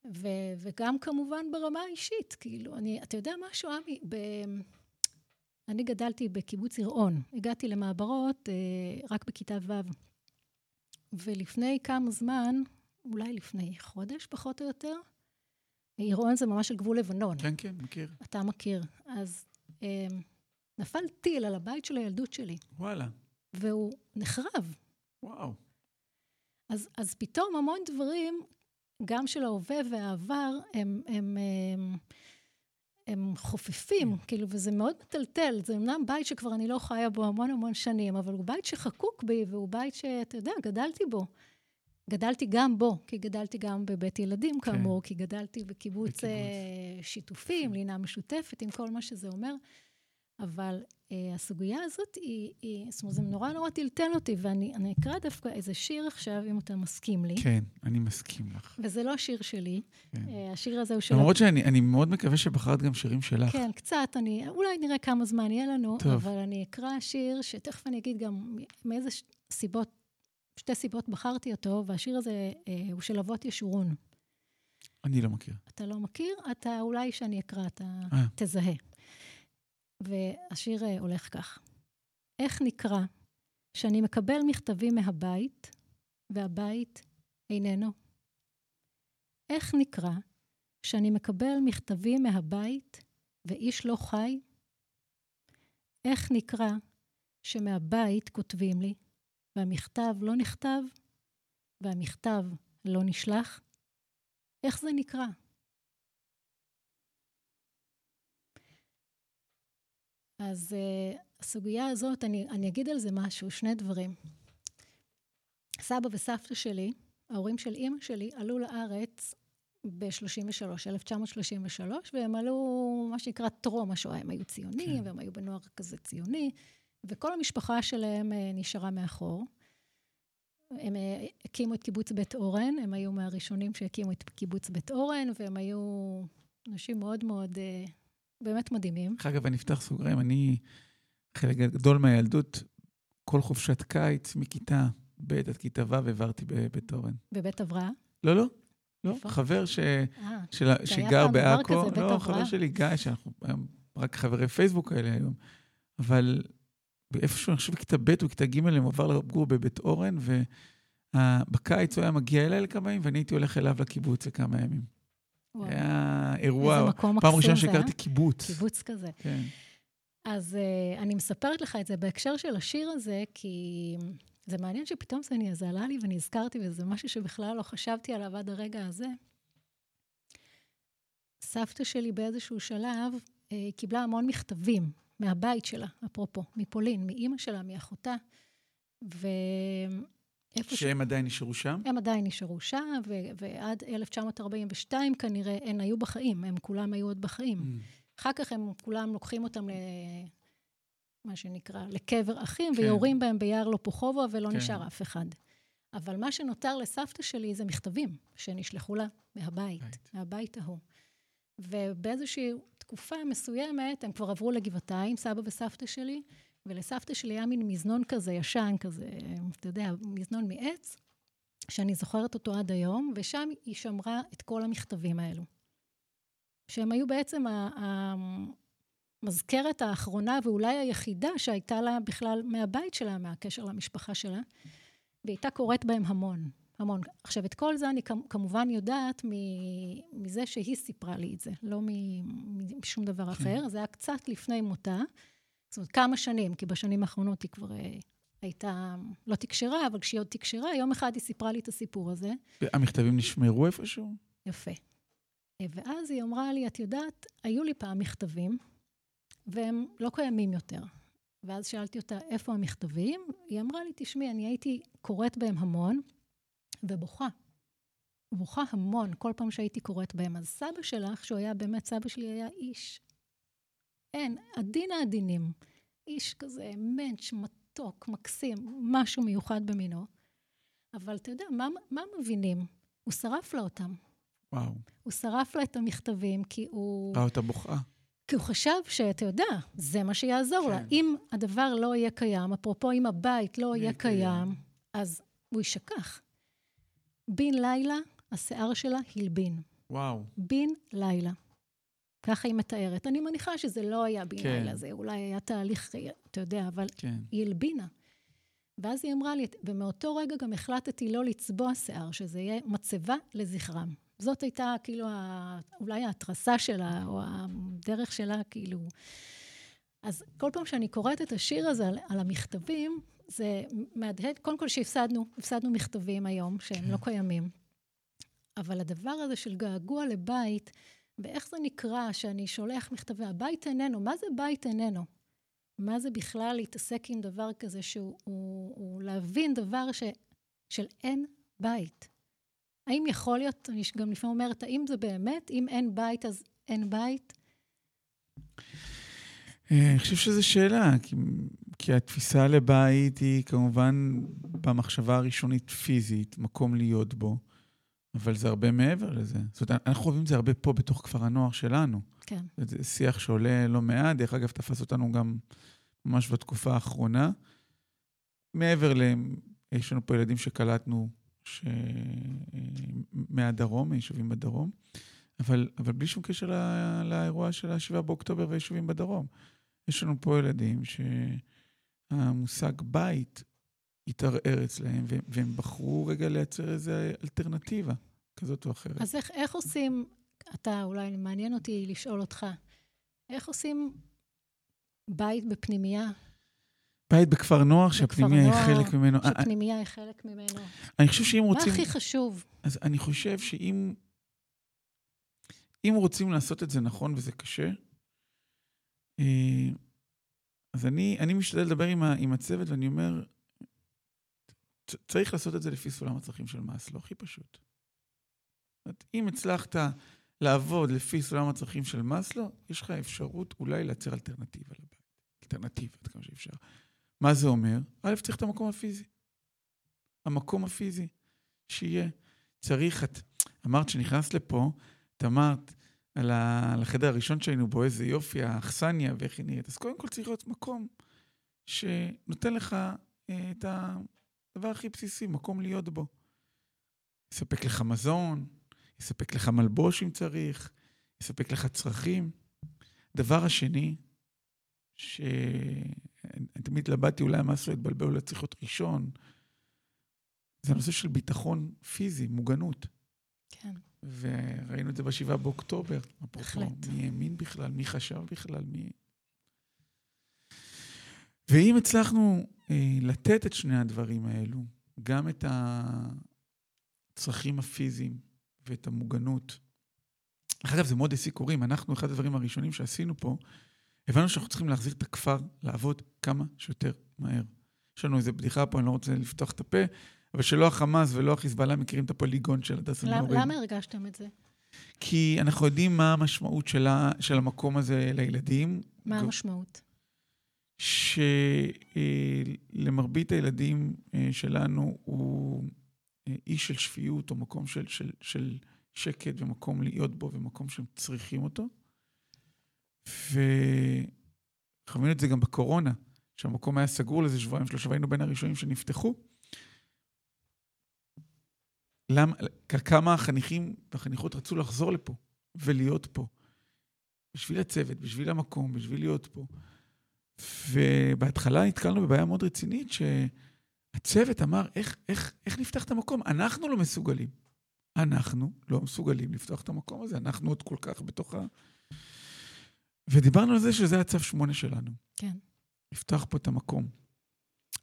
ו- וגם כמובן ברמה האישית, כאילו, אני, אתה יודע משהו, עמי? ב... אני גדלתי בקיבוץ יראון. הגעתי למעברות אה, רק בכיתה ו'. ולפני כמה זמן, אולי לפני חודש פחות או יותר, יראון זה ממש על גבול לבנון. כן, כן, מכיר. אתה מכיר. אז אה, נפל טיל על הבית של הילדות שלי. וואלה. והוא נחרב. וואו. אז, אז פתאום המון דברים גם של ההווה והעבר, הם, הם, הם, הם חופפים, כן. כאילו, וזה מאוד מטלטל. זה אמנם בית שכבר אני לא חיה בו המון המון שנים, אבל הוא בית שחקוק בי, והוא בית שאתה יודע, גדלתי בו. גדלתי גם בו, כי גדלתי גם בבית ילדים, כן. כאמור, כי גדלתי בקיבוץ, בקיבוץ. אה, שיתופי, עם לינה משותפת, עם כל מה שזה אומר. אבל אה, הסוגיה הזאת היא, היא, זאת אומרת, זה נורא נורא טלטל אותי, ואני אקרא דווקא איזה שיר עכשיו, אם אתה מסכים לי. כן, אני מסכים לך. וזה לא שיר שלי, כן. אה, השיר הזה הוא של... למרות שאני מאוד מקווה שבחרת גם שירים שלך. כן, קצת, אני, אולי נראה כמה זמן יהיה לנו, טוב. אבל אני אקרא שיר שתכף אני אגיד גם מאיזה סיבות, שתי סיבות בחרתי אותו, והשיר הזה אה, הוא של אבות ישורון. אני לא מכיר. אתה לא מכיר? אתה, אולי שאני אקרא, אתה אה. תזהה. והשיר אה, הולך כך: איך נקרא שאני מקבל מכתבים מהבית והבית איננו? איך נקרא שאני מקבל מכתבים מהבית ואיש לא חי? איך נקרא שמהבית כותבים לי והמכתב לא נכתב והמכתב לא נשלח? איך זה נקרא? אז uh, הסוגיה הזאת, אני, אני אגיד על זה משהו, שני דברים. סבא וסבתא שלי, ההורים של אימא שלי, עלו לארץ ב-33, 1933, והם עלו, מה שנקרא, טרום השואה. הם היו ציונים, כן. והם היו בנוער כזה ציוני, וכל המשפחה שלהם uh, נשארה מאחור. הם uh, הקימו את קיבוץ בית אורן, הם היו מהראשונים שהקימו את קיבוץ בית אורן, והם היו אנשים מאוד מאוד, אה, באמת מדהימים. דרך אגב, אני אפתח סוגריים, אני, חלק גדול מהילדות, כל חופשת קיץ, מכיתה ב' עד כיתה ו', העברתי בבית אורן. בבית הבראה? לא, לא. לא, איפה? חבר ש... אה, של... שגר בעכו. לא, הבראה? חבר שלי, גיא, שאנחנו היום רק חברי פייסבוק כאלה היום. אבל איפשהו, אני חושב בכיתה ב' או כיתה ג', הם עבר לגור בבית אורן, ובקיץ הוא היה מגיע אליי לכמה ימים, ואני הייתי הולך אליו לקיבוץ לכמה ימים. היה אירוע, פעם ראשונה זה, אה? שהכרתי קיבוץ. קיבוץ כזה. כן. אז uh, אני מספרת לך את זה בהקשר של השיר הזה, כי זה מעניין שפתאום זה, אני- זה עלה לי ונזכרתי, וזה משהו שבכלל לא חשבתי עליו עד הרגע הזה. סבתא שלי באיזשהו שלב uh, קיבלה המון מכתבים מהבית שלה, אפרופו, מפולין, מאימא שלה, מאחותה, ואיפה ש... שהם עדיין נשארו שם? הם עדיין נשארו שם, ו- ועד 1942 כנראה הן היו בחיים, הם כולם היו עוד בחיים. Mm. אחר כך הם כולם לוקחים אותם ל... מה שנקרא, לקבר אחים, כן. ויורים בהם ביער לופוחובו, ולא כן. נשאר אף אחד. אבל מה שנותר לסבתא שלי זה מכתבים שנשלחו לה מהבית, בית. מהבית ההוא. ובאיזושהי תקופה מסוימת, הם כבר עברו לגבעתיים, סבא וסבתא שלי, ולסבתא שלי היה מין מזנון כזה, ישן כזה, אתה יודע, מזנון מעץ, שאני זוכרת אותו עד היום, ושם היא שמרה את כל המכתבים האלו. שהם היו בעצם המזכרת האחרונה ואולי היחידה שהייתה לה בכלל מהבית שלה, מהקשר למשפחה שלה, והיא הייתה קוראת בהם המון, המון. עכשיו, את כל זה אני כמ- כמובן יודעת מזה שהיא סיפרה לי את זה, לא משום דבר אחר. זה היה קצת לפני מותה, זאת אומרת, כמה שנים, כי בשנים האחרונות היא כבר אה, הייתה, לא תקשרה, אבל כשהיא עוד תקשרה, יום אחד היא סיפרה לי את הסיפור הזה. המכתבים נשמרו איפשהו? יפה. אה, ואז היא אמרה לי, את יודעת, היו לי פעם מכתבים, והם לא קיימים יותר. ואז שאלתי אותה, איפה המכתבים? היא אמרה לי, תשמעי, אני הייתי קוראת בהם המון, ובוכה. בוכה המון, כל פעם שהייתי קוראת בהם. אז סבא שלך, שהוא היה באמת, סבא שלי היה איש, אין, עדין העדינים. איש כזה מענץ', מתוק, מקסים, משהו מיוחד במינו. אבל אתה יודע, מה, מה מבינים? הוא שרף לה אותם. וואו. הוא שרף לה את המכתבים כי הוא... ראה אותה בוכה. כי הוא חשב שאתה יודע, זה מה שיעזור לה. כן. אם הדבר לא יהיה קיים, אפרופו אם הבית לא יהיה קיים. קיים, אז הוא יישכח. בן לילה, השיער שלה הלבין. וואו. בן לילה. ככה היא מתארת. אני מניחה שזה לא היה בן כן. זה אולי היה תהליך, אתה יודע, אבל כן. היא הלבינה. ואז היא אמרה לי, ומאותו רגע גם החלטתי לא לצבוע שיער, שזה יהיה מצבה לזכרם. זאת הייתה כאילו ה- אולי ההתרסה שלה, או הדרך שלה, כאילו... אז כל פעם שאני קוראת את השיר הזה על, על המכתבים, זה מהדהד, קודם כל שהפסדנו, הפסדנו מכתבים היום, שהם לא קיימים. אבל הדבר הזה של געגוע לבית, ואיך זה נקרא שאני שולח מכתבי, הבית איננו, מה זה בית איננו? מה זה בכלל להתעסק עם דבר כזה שהוא הוא, הוא להבין דבר ש, של אין בית? האם יכול להיות, אני גם לפעמים אומרת, האם זה באמת, אם אין בית אז אין בית? אה, אני חושב שזו שאלה, כי, כי התפיסה לבית היא כמובן במחשבה הראשונית פיזית, מקום להיות בו, אבל זה הרבה מעבר לזה. זאת אומרת, אנחנו חווים את זה הרבה פה בתוך כפר הנוער שלנו. כן. זה שיח שעולה לא מעט, דרך אגב, תפס אותנו גם ממש בתקופה האחרונה. מעבר ל... יש לנו פה ילדים שקלטנו ש... מהדרום, מיישובים בדרום, אבל, אבל בלי שום קשר לא, לאירוע של ה-7 באוקטובר והיישובים בדרום. יש לנו פה ילדים שהמושג בית התערער אצלהם, והם, והם בחרו רגע לייצר איזו אלטרנטיבה כזאת או אחרת. אז איך, איך עושים, אתה, אולי מעניין אותי לשאול אותך, איך עושים בית בפנימייה, בית בכפר נוער, שהפנימיה היא נוער, חלק ממנו. שפנימייה היא חלק ממנו? אני חושב שאם מה רוצים... הכי חשוב? אז אני חושב שאם אם רוצים לעשות את זה נכון וזה קשה, אה, אז אני, אני משתדל לדבר עם, ה, עם הצוות ואני אומר, צריך לעשות את זה לפי סולם הצרכים של מאסלו, הכי פשוט. זאת אומרת, אם הצלחת לעבוד לפי סולם הצרכים של מאסלו, יש לך אפשרות אולי לייצר אלטרנטיבה לבית. אלטרנטיבה, עד כמה שאפשר. מה זה אומר? א', צריך את המקום הפיזי. המקום הפיזי, שיהיה. צריך, את אמרת שנכנסת לפה, את אמרת, על, ה, החדר הראשון שהיינו בו, איזה יופי, האכסניה ואיך היא נראית. אז קודם כל צריך להיות מקום שנותן לך אה, את הדבר הכי בסיסי, מקום להיות בו. יספק לך מזון, יספק לך מלבוש אם צריך, יספק לך צרכים. דבר השני, שאני תמיד התלבטתי, אולי המס לא יתבלבל, אולי צריך להיות ראשון, זה הנושא של ביטחון פיזי, מוגנות. כן. וראינו את זה בשבעה באוקטובר. בהחלט. מי האמין בכלל? מי חשב בכלל? מי... ואם הצלחנו לתת את שני הדברים האלו, גם את הצרכים הפיזיים ואת המוגנות, דרך אגב, זה מאוד העסיק הורים. אנחנו, אחד הדברים הראשונים שעשינו פה, הבנו שאנחנו צריכים להחזיר את הכפר לעבוד כמה שיותר מהר. יש לנו איזו בדיחה פה, אני לא רוצה לפתוח את הפה, אבל שלא החמאס ולא החיזבאללה מכירים את הפוליגון של הדסה נעורים. למה הרגשתם את זה? כי אנחנו יודעים מה המשמעות שלה, של המקום הזה לילדים. מה המשמעות? שלמרבית הילדים אה, שלנו הוא אה, אי של שפיות, או מקום של, של, של שקט ומקום להיות בו ומקום שהם צריכים אותו. וחווינו את זה גם בקורונה, שהמקום היה סגור לזה שבועיים שלושה, והיינו בין הראשונים שנפתחו. למה, כמה החניכים והחניכות רצו לחזור לפה ולהיות פה. בשביל הצוות, בשביל המקום, בשביל להיות פה. ובהתחלה נתקלנו בבעיה מאוד רצינית, שהצוות אמר, איך, איך, איך נפתח את המקום? אנחנו לא מסוגלים. אנחנו לא מסוגלים לפתוח את המקום הזה, אנחנו עוד כל כך בתוך ה... ודיברנו על זה שזה הצו שמונה שלנו. כן. לפתוח פה את המקום.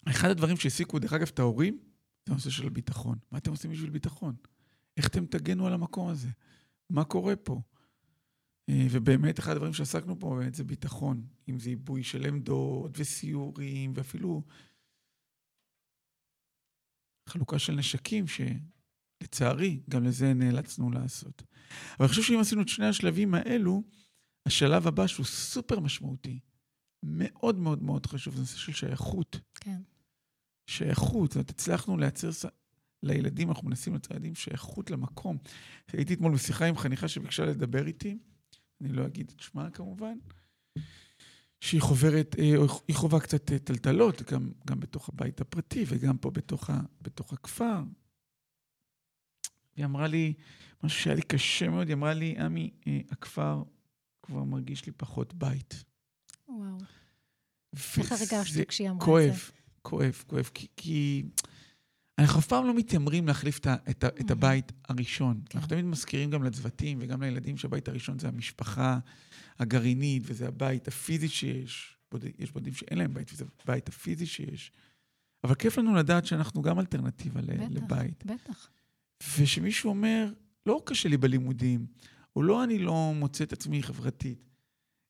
אחד הדברים שהעסיקו, דרך אגב, את ההורים, זה הנושא של הביטחון. מה אתם עושים בשביל ביטחון? איך אתם תגנו על המקום הזה? מה קורה פה? אה, ובאמת, אחד הדברים שעסקנו פה באמת זה ביטחון. אם זה עיבוי של עמדות וסיורים, ואפילו חלוקה של נשקים, שלצערי, גם לזה נאלצנו לעשות. אבל אני חושב שאם עשינו את שני השלבים האלו, השלב הבא, שהוא סופר משמעותי, מאוד מאוד מאוד חשוב, זה נושא של שייכות. כן. שייכות, זאת אומרת, הצלחנו לייצר לילדים, אנחנו מנסים לייצר לילדים שייכות למקום. הייתי אתמול בשיחה עם חניכה שביקשה לדבר איתי, אני לא אגיד את שמה כמובן, שהיא חוברת, אה, היא חווה קצת אה, טלטלות, גם, גם בתוך הבית הפרטי וגם פה בתוך, ה, בתוך הכפר. היא אמרה לי, משהו שהיה לי קשה מאוד, היא אמרה לי, עמי, אה, הכפר כבר מרגיש לי פחות בית. וואו. איך הרגשת כשהיא אמרה את זה? כואב, כואב, כואב, כי, כי אנחנו אף פעם לא מתיימרים להחליף את, את, את הבית הראשון. כן. אנחנו תמיד מזכירים גם לצוותים וגם לילדים שהבית הראשון זה המשפחה הגרעינית, וזה הבית הפיזי שיש. יש בודדים שאין להם בית, וזה הבית הפיזי שיש. אבל כיף לנו לדעת שאנחנו גם אלטרנטיבה בטח, לבית. בטח. ושמישהו אומר, לא קשה לי בלימודים, או לא אני לא מוצא את עצמי חברתית,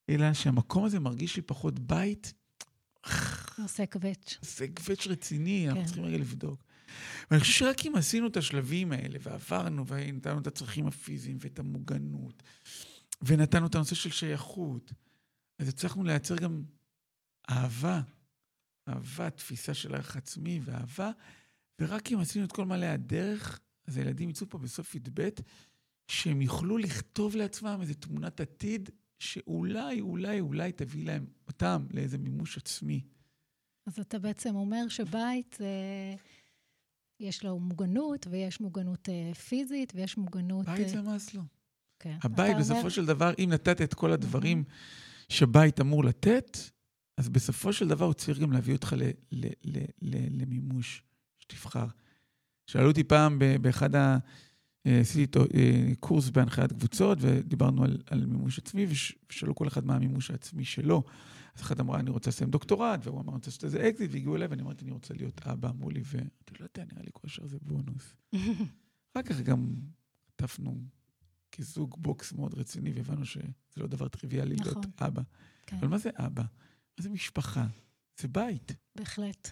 אלא שהמקום הזה מרגיש לי פחות בית. עושה קווץ'. עושה קווץ' רציני, כן. אנחנו צריכים רגע לבדוק. ואני חושב שרק אם עשינו את השלבים האלה, ועברנו, ונתנו את הצרכים הפיזיים ואת המוגנות, ונתנו את הנושא של שייכות, אז הצלחנו לייצר גם אהבה. אהבה, תפיסה של ערך עצמי ואהבה, ורק אם עשינו את כל מעלה הדרך, אז הילדים יצאו פה בסוף י"ב, שהם יוכלו לכתוב לעצמם איזו תמונת עתיד שאולי, אולי, אולי תביא להם אותם לאיזה מימוש עצמי. אז אתה בעצם אומר שבית, אה, יש לו מוגנות, ויש מוגנות אה, פיזית, ויש מוגנות... בית אה... זה מאסלו. כן. הבית, בסופו אומר... של דבר, אם נתת את כל הדברים mm-hmm. שבית אמור לתת, אז בסופו של דבר הוא צריך גם להביא אותך ל, ל, ל, ל, למימוש, שתבחר. שאלו אותי פעם באחד ה... אה, עשיתי איתו אה, קורס בהנחיית קבוצות, ודיברנו על, על מימוש עצמי, ושאלו כל אחד מה המימוש העצמי שלו. אז אחת אמרה, אני רוצה לסיים דוקטורט, והוא אמר, אני רוצה לעשות איזה אקזיט, והגיעו אליי, ואני אמרתי, אני רוצה להיות אבא, אמרו לי, ואתה לא יודע, נראה לי כושר זה בונוס. אחר כך גם חטפנו כזוג בוקס מאוד רציני, והבנו שזה לא דבר טריוויאלי נכון. להיות אבא. כן. אבל מה זה אבא? מה זה משפחה? זה בית. בהחלט.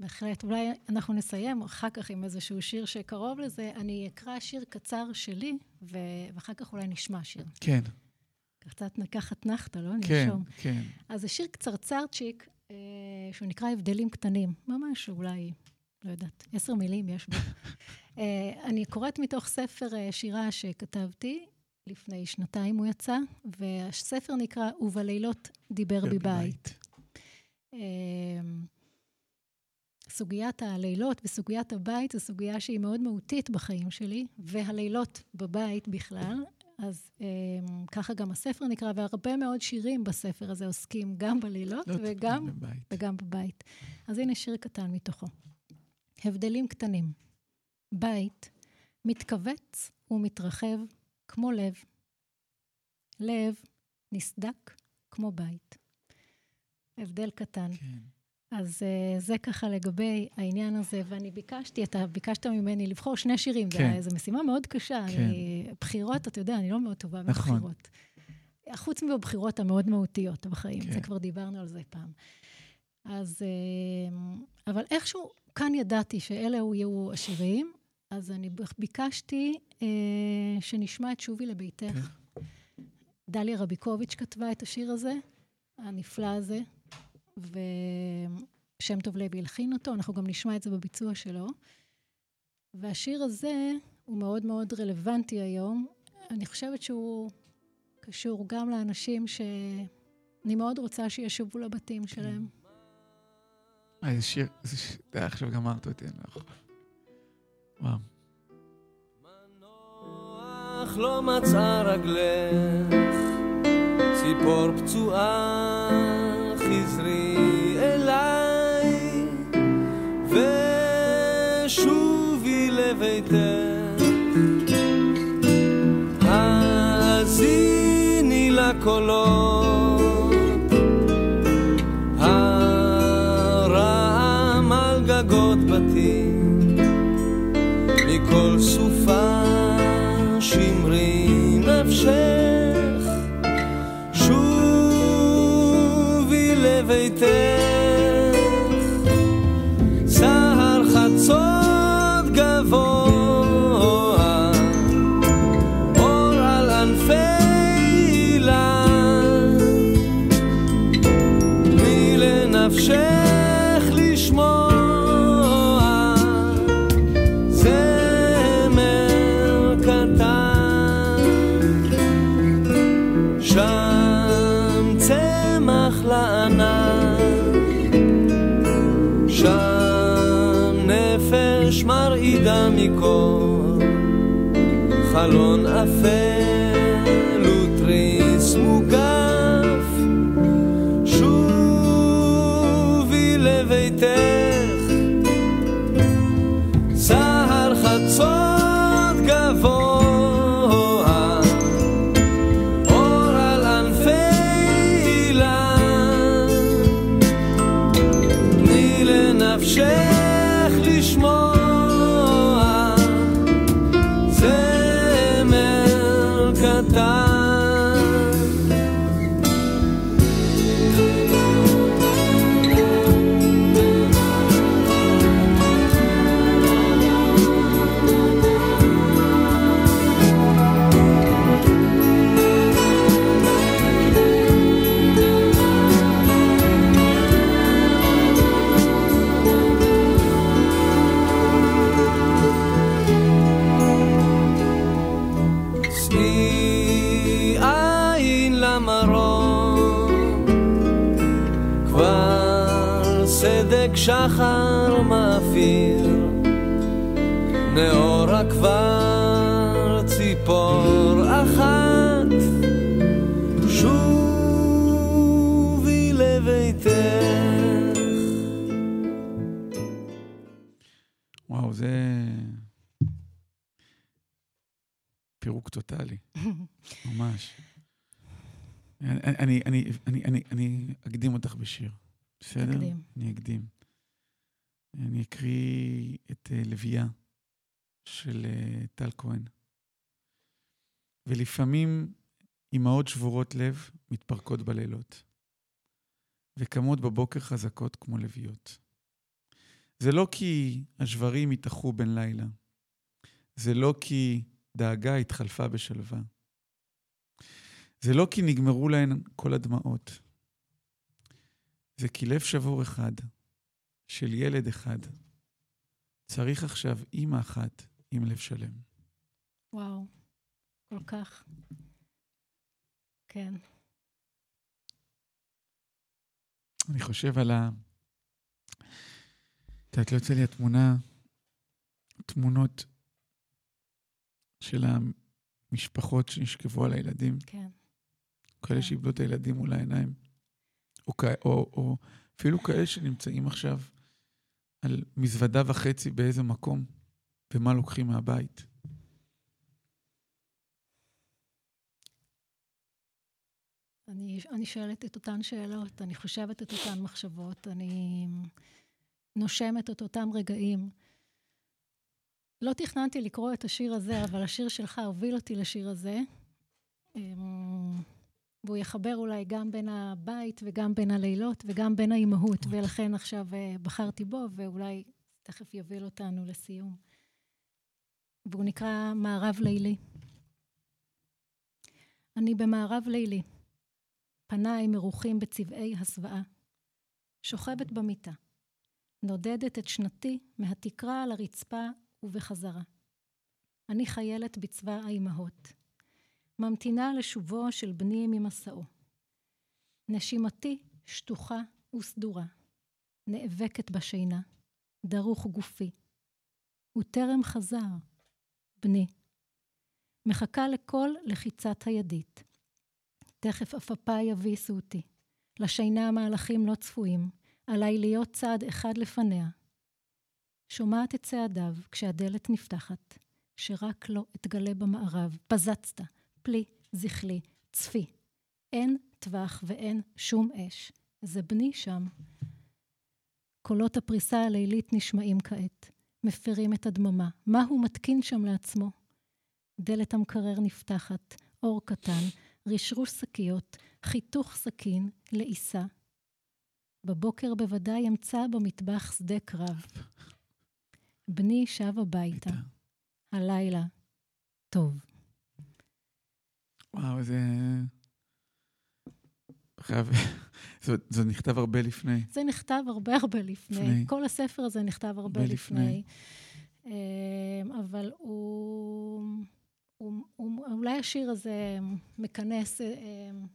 בהחלט. אולי אנחנו נסיים אחר כך עם איזשהו שיר שקרוב לזה. אני אקרא שיר קצר שלי, ואחר כך אולי נשמע שיר. כן. קצת ניקח אתנחתא, לא? כן, נרשום. כן. אז זה שיר קצרצרצ'יק, אה, שהוא נקרא הבדלים קטנים. ממש אולי, לא יודעת, עשר מילים יש בו. אה, אני קוראת מתוך ספר אה, שירה שכתבתי, לפני שנתיים הוא יצא, והספר נקרא "ובלילות דיבר בי בית". אמ, סוגיית הלילות וסוגיית הבית זו סוגיה שהיא מאוד מהותית בחיים שלי, והלילות בבית בכלל. אז um, ככה גם הספר נקרא, והרבה מאוד שירים בספר הזה עוסקים גם בלילות וגם בבית. וגם בבית. אז הנה שיר קטן מתוכו. הבדלים קטנים. בית מתכווץ ומתרחב כמו לב. לב נסדק כמו בית. הבדל קטן. כן. אז uh, זה ככה לגבי העניין הזה, ואני ביקשתי, אתה ביקשת ממני לבחור שני שירים, כן. זו משימה מאוד קשה. כן. אני, בחירות, אתה יודע, אני לא מאוד טובה נכון. בבחירות. חוץ מבבחירות המאוד מהותיות בחיים, כן. זה כבר דיברנו על זה פעם. אז, uh, אבל איכשהו, כאן ידעתי שאלה יהיו השירים, אז אני ביקשתי uh, שנשמע את שובי לביתך. כן. דליה רביקוביץ' כתבה את השיר הזה, הנפלא הזה. ושם טוב לוי הלחין אותו, אנחנו גם נשמע את זה בביצוע שלו. והשיר הזה הוא מאוד מאוד רלוונטי היום. אני חושבת שהוא קשור גם לאנשים שאני מאוד רוצה שישובו לבתים שלהם. אה, איזה שיר, איזה שיר, עכשיו גמרת אותי, אני לא יכול. וואו. מנוח לא מצאה רגלך, ציפור פצועה חזרי אליי ושובי לביתך. האזיני לקולות הרעם על גגות בתים מכל סופה שמרי נפשך מכל חלון אפל פירוק טוטאלי, ממש. אני, אני, אני, אני, אני אקדים אותך בשיר. בסדר? אקדים. אני אקדים. אני אקריא את uh, לביאה של uh, טל כהן. ולפעמים אמהות שבורות לב מתפרקות בלילות, וקמות בבוקר חזקות כמו לביאות. זה לא כי השברים התאחו בן לילה, זה לא כי דאגה התחלפה בשלווה. זה לא כי נגמרו להן כל הדמעות, זה כי לב שבור אחד של ילד אחד צריך עכשיו אימא אחת עם לב שלם. וואו. כל כך. כן. אני חושב על ה... את יודעת, לא יוצא לי התמונה, תמונות של המשפחות שנשכבו על הילדים. כן. כאלה כן. שאיבדו את הילדים מול העיניים. או, או, או אפילו כאלה שנמצאים עכשיו על מזוודה וחצי באיזה מקום, ומה לוקחים מהבית. אני, אני שואלת את אותן שאלות, אני חושבת את אותן מחשבות, אני נושמת את אותם רגעים. לא תכננתי לקרוא את השיר הזה, אבל השיר שלך הוביל אותי לשיר הזה. אמ, והוא יחבר אולי גם בין הבית וגם בין הלילות וגם בין האימהות, ולכן עכשיו אה, בחרתי בו, ואולי תכף יוביל אותנו לסיום. והוא נקרא מערב לילי. אני במערב לילי. פניי מרוחים בצבעי הסוואה. שוכבת במיטה. נודדת את שנתי מהתקרה לרצפה ובחזרה. אני חיילת בצבא האימהות. ממתינה לשובו של בני ממסעו. נשימתי שטוחה וסדורה. נאבקת בשינה. דרוך גופי. הוא טרם חזר. בני. מחכה לכל לחיצת הידית. תכף עפעפה יביסו אותי. לשינה מהלכים לא צפויים, עליי להיות צעד אחד לפניה. שומעת את צעדיו כשהדלת נפתחת, שרק לא אתגלה במערב. פזצת, פלי, זכלי, צפי. אין טווח ואין שום אש. זה בני שם. קולות הפריסה הלילית נשמעים כעת, מפירים את הדממה. מה הוא מתקין שם לעצמו? דלת המקרר נפתחת, אור קטן, רשרוש שקיות, חיתוך סכין, לעיסה. בבוקר בוודאי אמצא במטבח שדה קרב. בני שב הביתה. הלילה. טוב. וואו, זה... חייב... זה, זה נכתב הרבה לפני. זה נכתב הרבה הרבה לפני. לפני. כל הספר הזה נכתב הרבה הרבה לפני. אמ, אבל הוא, הוא, הוא... אולי השיר הזה מכנס אמ,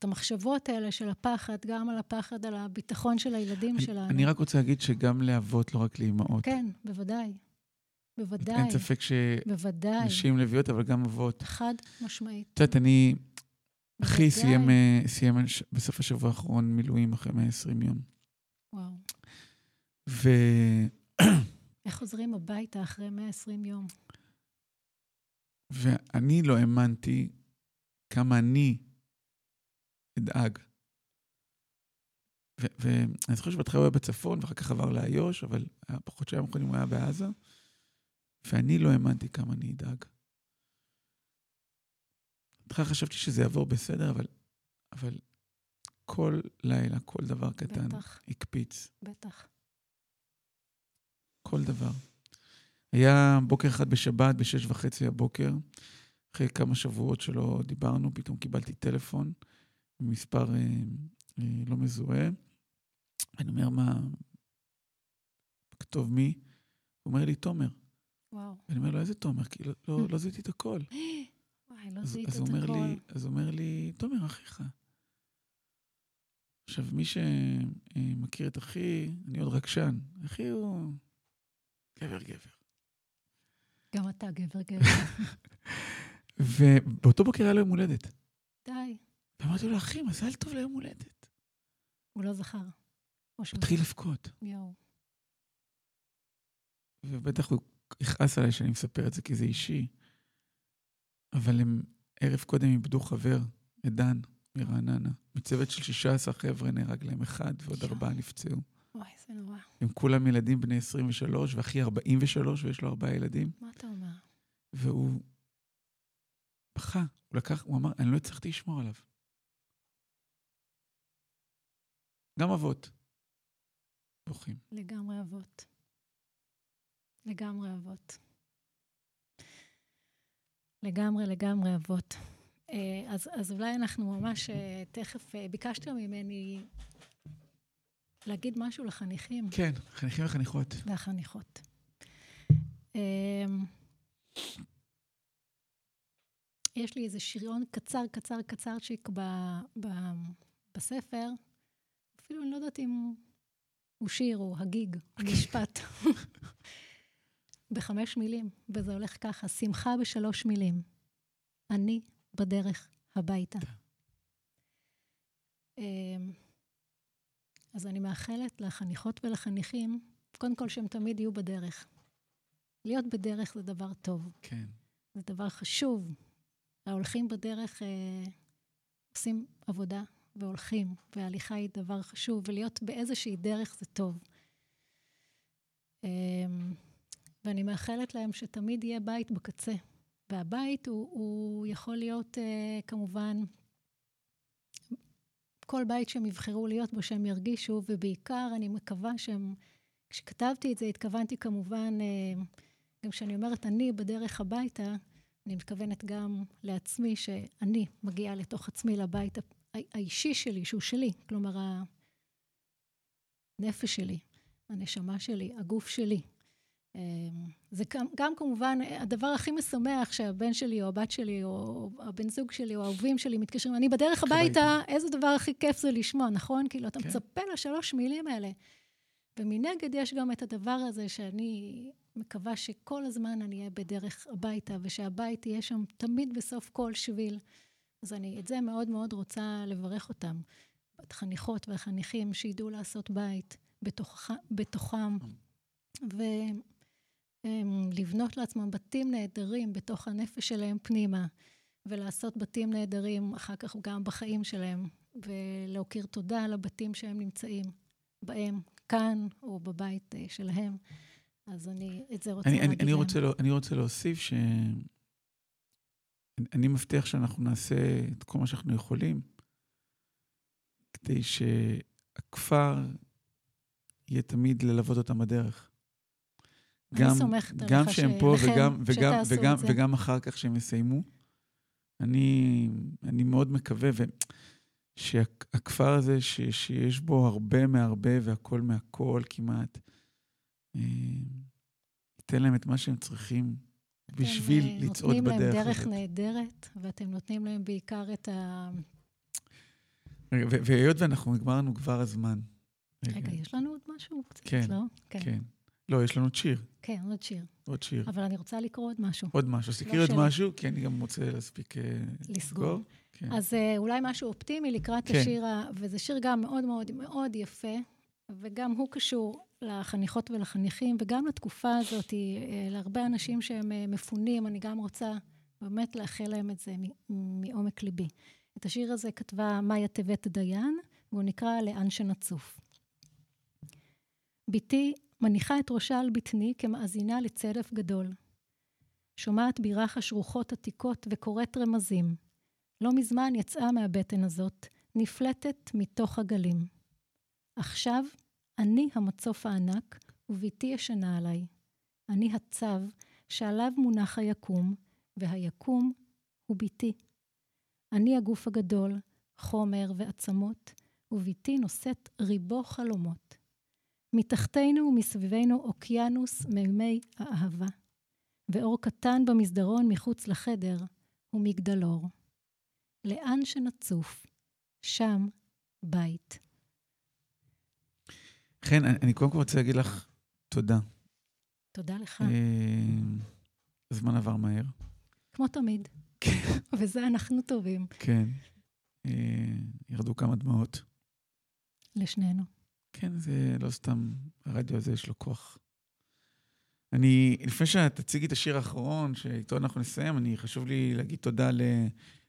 את המחשבות האלה של הפחד, גם על הפחד, על הביטחון של הילדים אני, שלנו. אני רק רוצה להגיד שגם לאבות, לא רק לאימהות. כן, בוודאי. בוודאי. אין ספק. שנשים לביאות, אבל גם אבות. חד משמעית. את יודעת, אני... אחי. סיים, אה, סיים בסוף השבוע האחרון מילואים אחרי 120 יום. וואו. ו... איך חוזרים הביתה אחרי 120 יום? ואני לא האמנתי כמה אני אדאג. ו- ואני זוכר שבהתחלה הוא היה בצפון, ואחר כך עבר לאיו"ש, אבל היה- בחודשיים האחרונים הוא היה בעזה, ואני לא האמנתי כמה אני אדאג. בהתחלה חשבתי שזה יעבור בסדר, אבל, אבל כל לילה, כל דבר קטן בטח, הקפיץ. בטח. כל דבר. היה בוקר אחד בשבת, בשש וחצי הבוקר, אחרי כמה שבועות שלא דיברנו, פתאום קיבלתי טלפון ממספר אה, אה, לא מזוהה. אני אומר, מה, כתוב מי? הוא אומר לי, תומר. וואו. ואני אומר לו, איזה תומר? כי לא, לא, לא זיהיתי את הכל. וואי, לא אז, זיהית את הכל. לי, אז הוא אומר לי, תומר, אחיך. עכשיו, מי שמכיר את אחי, אני עוד רגשן. אחי הוא גבר גבר. גם אתה גבר גבר. ובאותו בוקר היה לו יום הולדת. די. ואמרתי לו, אחי, מזל טוב ליום הולדת. הוא לא זכר. התחיל לבכות. יואו. ובטח הוא יכעס עליי שאני מספר את זה כי זה אישי. אבל הם ערב קודם איבדו חבר, את דן, מרעננה. מצוות של 16 חבר'ה נהרג להם אחד, ועוד. ארבעה נפצעו. וואי, זה נורא. הם כולם ילדים בני 23, ואחי 43, ויש לו ארבעה ילדים. מה אתה אומר? והוא בכה, הוא לקח, הוא אמר, אני לא הצלחתי לשמור עליו. גם אבות בוכים. לגמרי אבות. לגמרי אבות. לגמרי, לגמרי אבות. אה, אז, אז אולי אנחנו ממש אה, תכף, אה, ביקשת ממני להגיד משהו לחניכים כן, חניכים וחניכות. והחניכות. יש לי איזה שריון קצר, קצר, קצרצ'יק ב, ב, בספר, אפילו אני לא יודעת אם הוא שיר או הגיג, משפט. בחמש מילים, וזה הולך ככה, שמחה בשלוש מילים. אני בדרך הביתה. אמ, אז אני מאחלת לחניכות ולחניכים, קודם כל שהם תמיד יהיו בדרך. להיות בדרך זה דבר טוב. כן. זה דבר חשוב. ההולכים בדרך אה, עושים עבודה והולכים, וההליכה היא דבר חשוב, ולהיות באיזושהי דרך זה טוב. אה, ואני מאחלת להם שתמיד יהיה בית בקצה. והבית הוא, הוא יכול להיות אה, כמובן כל בית שהם יבחרו להיות בו, שהם ירגישו, ובעיקר אני מקווה שהם, כשכתבתי את זה, התכוונתי כמובן, אה, גם כשאני אומרת אני בדרך הביתה, אני מתכוונת גם לעצמי, שאני מגיעה לתוך עצמי לבית האישי שלי, שהוא שלי, כלומר, הנפש שלי, הנשמה שלי, הגוף שלי. אמ, זה גם, גם כמובן הדבר הכי משמח שהבן שלי או הבת שלי או הבן זוג שלי או האהובים שלי מתקשרים, אני בדרך הביתה, איזה דבר הכי כיף זה לשמוע, נכון? כאילו, אתה כן. מצפה לשלוש מילים האלה. ומנגד יש גם את הדבר הזה שאני מקווה שכל הזמן אני אהיה בדרך הביתה, ושהבית יהיה שם תמיד בסוף כל שביל. אז אני את זה מאוד מאוד רוצה לברך אותם. את החניכות והחניכים שידעו לעשות בית בתוך, בתוכם, ולבנות לעצמם בתים נהדרים בתוך הנפש שלהם פנימה, ולעשות בתים נהדרים אחר כך גם בחיים שלהם, ולהכיר תודה על הבתים שהם נמצאים בהם, כאן או בבית אה, שלהם. אז אני את זה רוצה אני, להגיד אני, אני רוצה, לא, אני רוצה להוסיף ש... אני מבטיח שאנחנו נעשה את כל מה שאנחנו יכולים כדי שהכפר יהיה תמיד ללוות אותם בדרך. אני גם, סומכת עליך גם שהם פה וגם, וגם, וגם, וגם אחר כך שהם יסיימו. אני, אני מאוד מקווה ו... שהכפר הזה, ש, שיש בו הרבה מהרבה והכל מהכל כמעט, אה, ייתן להם את מה שהם צריכים בשביל אה, לצעוד בדרך. אתם נותנים להם דרך נהדרת, ואתם נותנים להם בעיקר את ה... והיות ואנחנו נגמרנו כבר הזמן. רגע, יש לנו עוד משהו? כן, לא? כן. כן. לא, יש לנו עוד שיר. כן, עוד שיר. עוד שיר. אבל אני רוצה לקרוא עוד משהו. עוד משהו. אז לא תקראי עוד משהו, כי אני גם רוצה להספיק אה, לסגור. כן. אז אולי משהו אופטימי לקראת כן. השיר, וזה שיר גם מאוד מאוד מאוד יפה, וגם הוא קשור לחניכות ולחניכים, וגם לתקופה הזאת, אה, להרבה אנשים שהם אה, מפונים, אני גם רוצה באמת לאחל להם את זה מעומק ליבי. את השיר הזה כתבה מאיה טבת דיין, והוא נקרא "לאן שנצוף". בתי מניחה את ראשה על בטני כמאזינה לצלף גדול. שומעת ברחש רוחות עתיקות וקוראת רמזים. לא מזמן יצאה מהבטן הזאת, נפלטת מתוך הגלים. עכשיו אני המצוף הענק, ובתי ישנה עליי. אני הצו שעליו מונח היקום, והיקום הוא בתי. אני הגוף הגדול, חומר ועצמות, ובתי נושאת ריבו חלומות. מתחתנו ומסביבנו אוקיינוס מימי האהבה, ואור קטן במסדרון מחוץ לחדר הוא מגדלור. לאן שנצוף, שם בית. חן, אני, אני קודם כל רוצה להגיד לך תודה. תודה לך. אה, הזמן עבר מהר. כמו תמיד. כן. וזה אנחנו טובים. כן. אה, ירדו כמה דמעות. לשנינו. כן, זה לא סתם, הרדיו הזה יש לו כוח. אני, לפני שאת תציגי את השיר האחרון, שאיתו אנחנו נסיים, אני, חשוב לי להגיד תודה ל,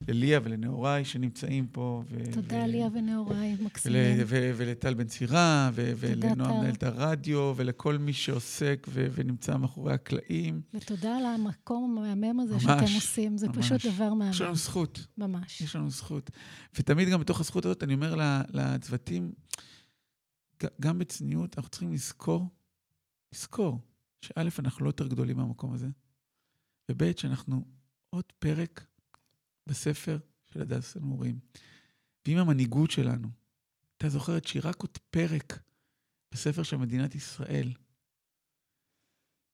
לליה ולנעוריי שנמצאים פה. ו, תודה, ו, ליה ונעוריי, מקסימים. ול, ו, ולטל בן צירה, ו, ולנועה מנהלת הרדיו, ולכל מי שעוסק ו, ונמצא מאחורי הקלעים. ותודה על המקום המהמם הזה ממש, שאתם עושים, זה ממש. פשוט דבר מהמם. יש לנו זכות. ממש. יש לנו זכות. ותמיד גם בתוך הזכות הזאת, אני אומר לצוותים, גם בצניעות, אנחנו צריכים לזכור, לזכור. שא', אנחנו לא יותר גדולים מהמקום הזה, וב', שאנחנו עוד פרק בספר של הדס הנעורים. ואם המנהיגות שלנו, אתה זוכרת שהיא רק עוד פרק בספר של מדינת ישראל,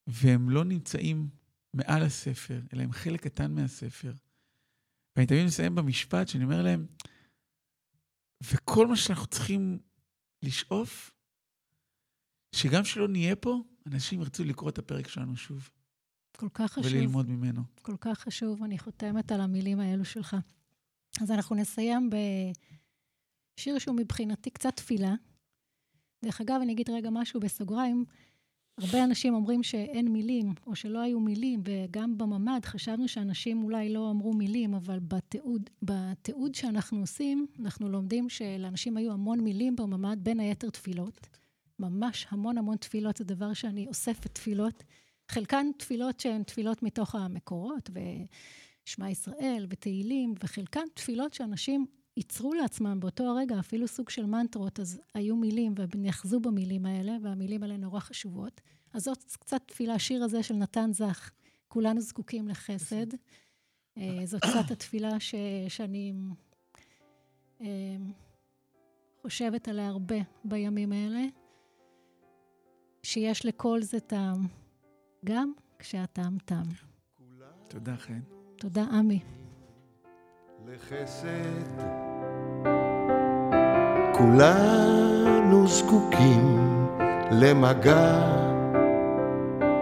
והם לא נמצאים מעל הספר, אלא הם חלק קטן מהספר, ואני תמיד מסיים במשפט שאני אומר להם, וכל מה שאנחנו צריכים לשאוף, שגם שלא נהיה פה, אנשים ירצו לקרוא את הפרק שלנו שוב. כל כך חשוב. וללמוד ממנו. כל כך חשוב, אני חותמת על המילים האלו שלך. אז אנחנו נסיים בשיר שהוא מבחינתי קצת תפילה. דרך אגב, אני אגיד רגע משהו בסוגריים. הרבה אנשים אומרים שאין מילים, או שלא היו מילים, וגם בממ"ד חשבנו שאנשים אולי לא אמרו מילים, אבל בתיעוד, בתיעוד שאנחנו עושים, אנחנו לומדים שלאנשים היו המון מילים בממ"ד, בין היתר תפילות. ממש המון המון תפילות, זה דבר שאני אוספת תפילות. חלקן תפילות שהן תפילות מתוך המקורות, ושמע ישראל ותהילים, וחלקן תפילות שאנשים ייצרו לעצמם באותו הרגע, אפילו סוג של מנטרות, אז היו מילים, והם נאחזו במילים האלה, והמילים האלה נורא חשובות. אז זאת קצת תפילה, השיר הזה של נתן זך, כולנו זקוקים לחסד. אה, זאת קצת התפילה ש, שאני אה, חושבת עליה הרבה בימים האלה, שיש לכל זה טעם, גם כשהטעם תם. תודה, חן. תודה, עמי. לחסד. כולנו זקוקים למגע.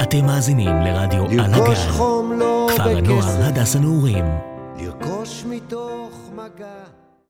אתם מאזינים לרדיו על לרכוש הגל. חום לא כפר הנוער. הדס הנעורים. לרכוש מתוך מגע.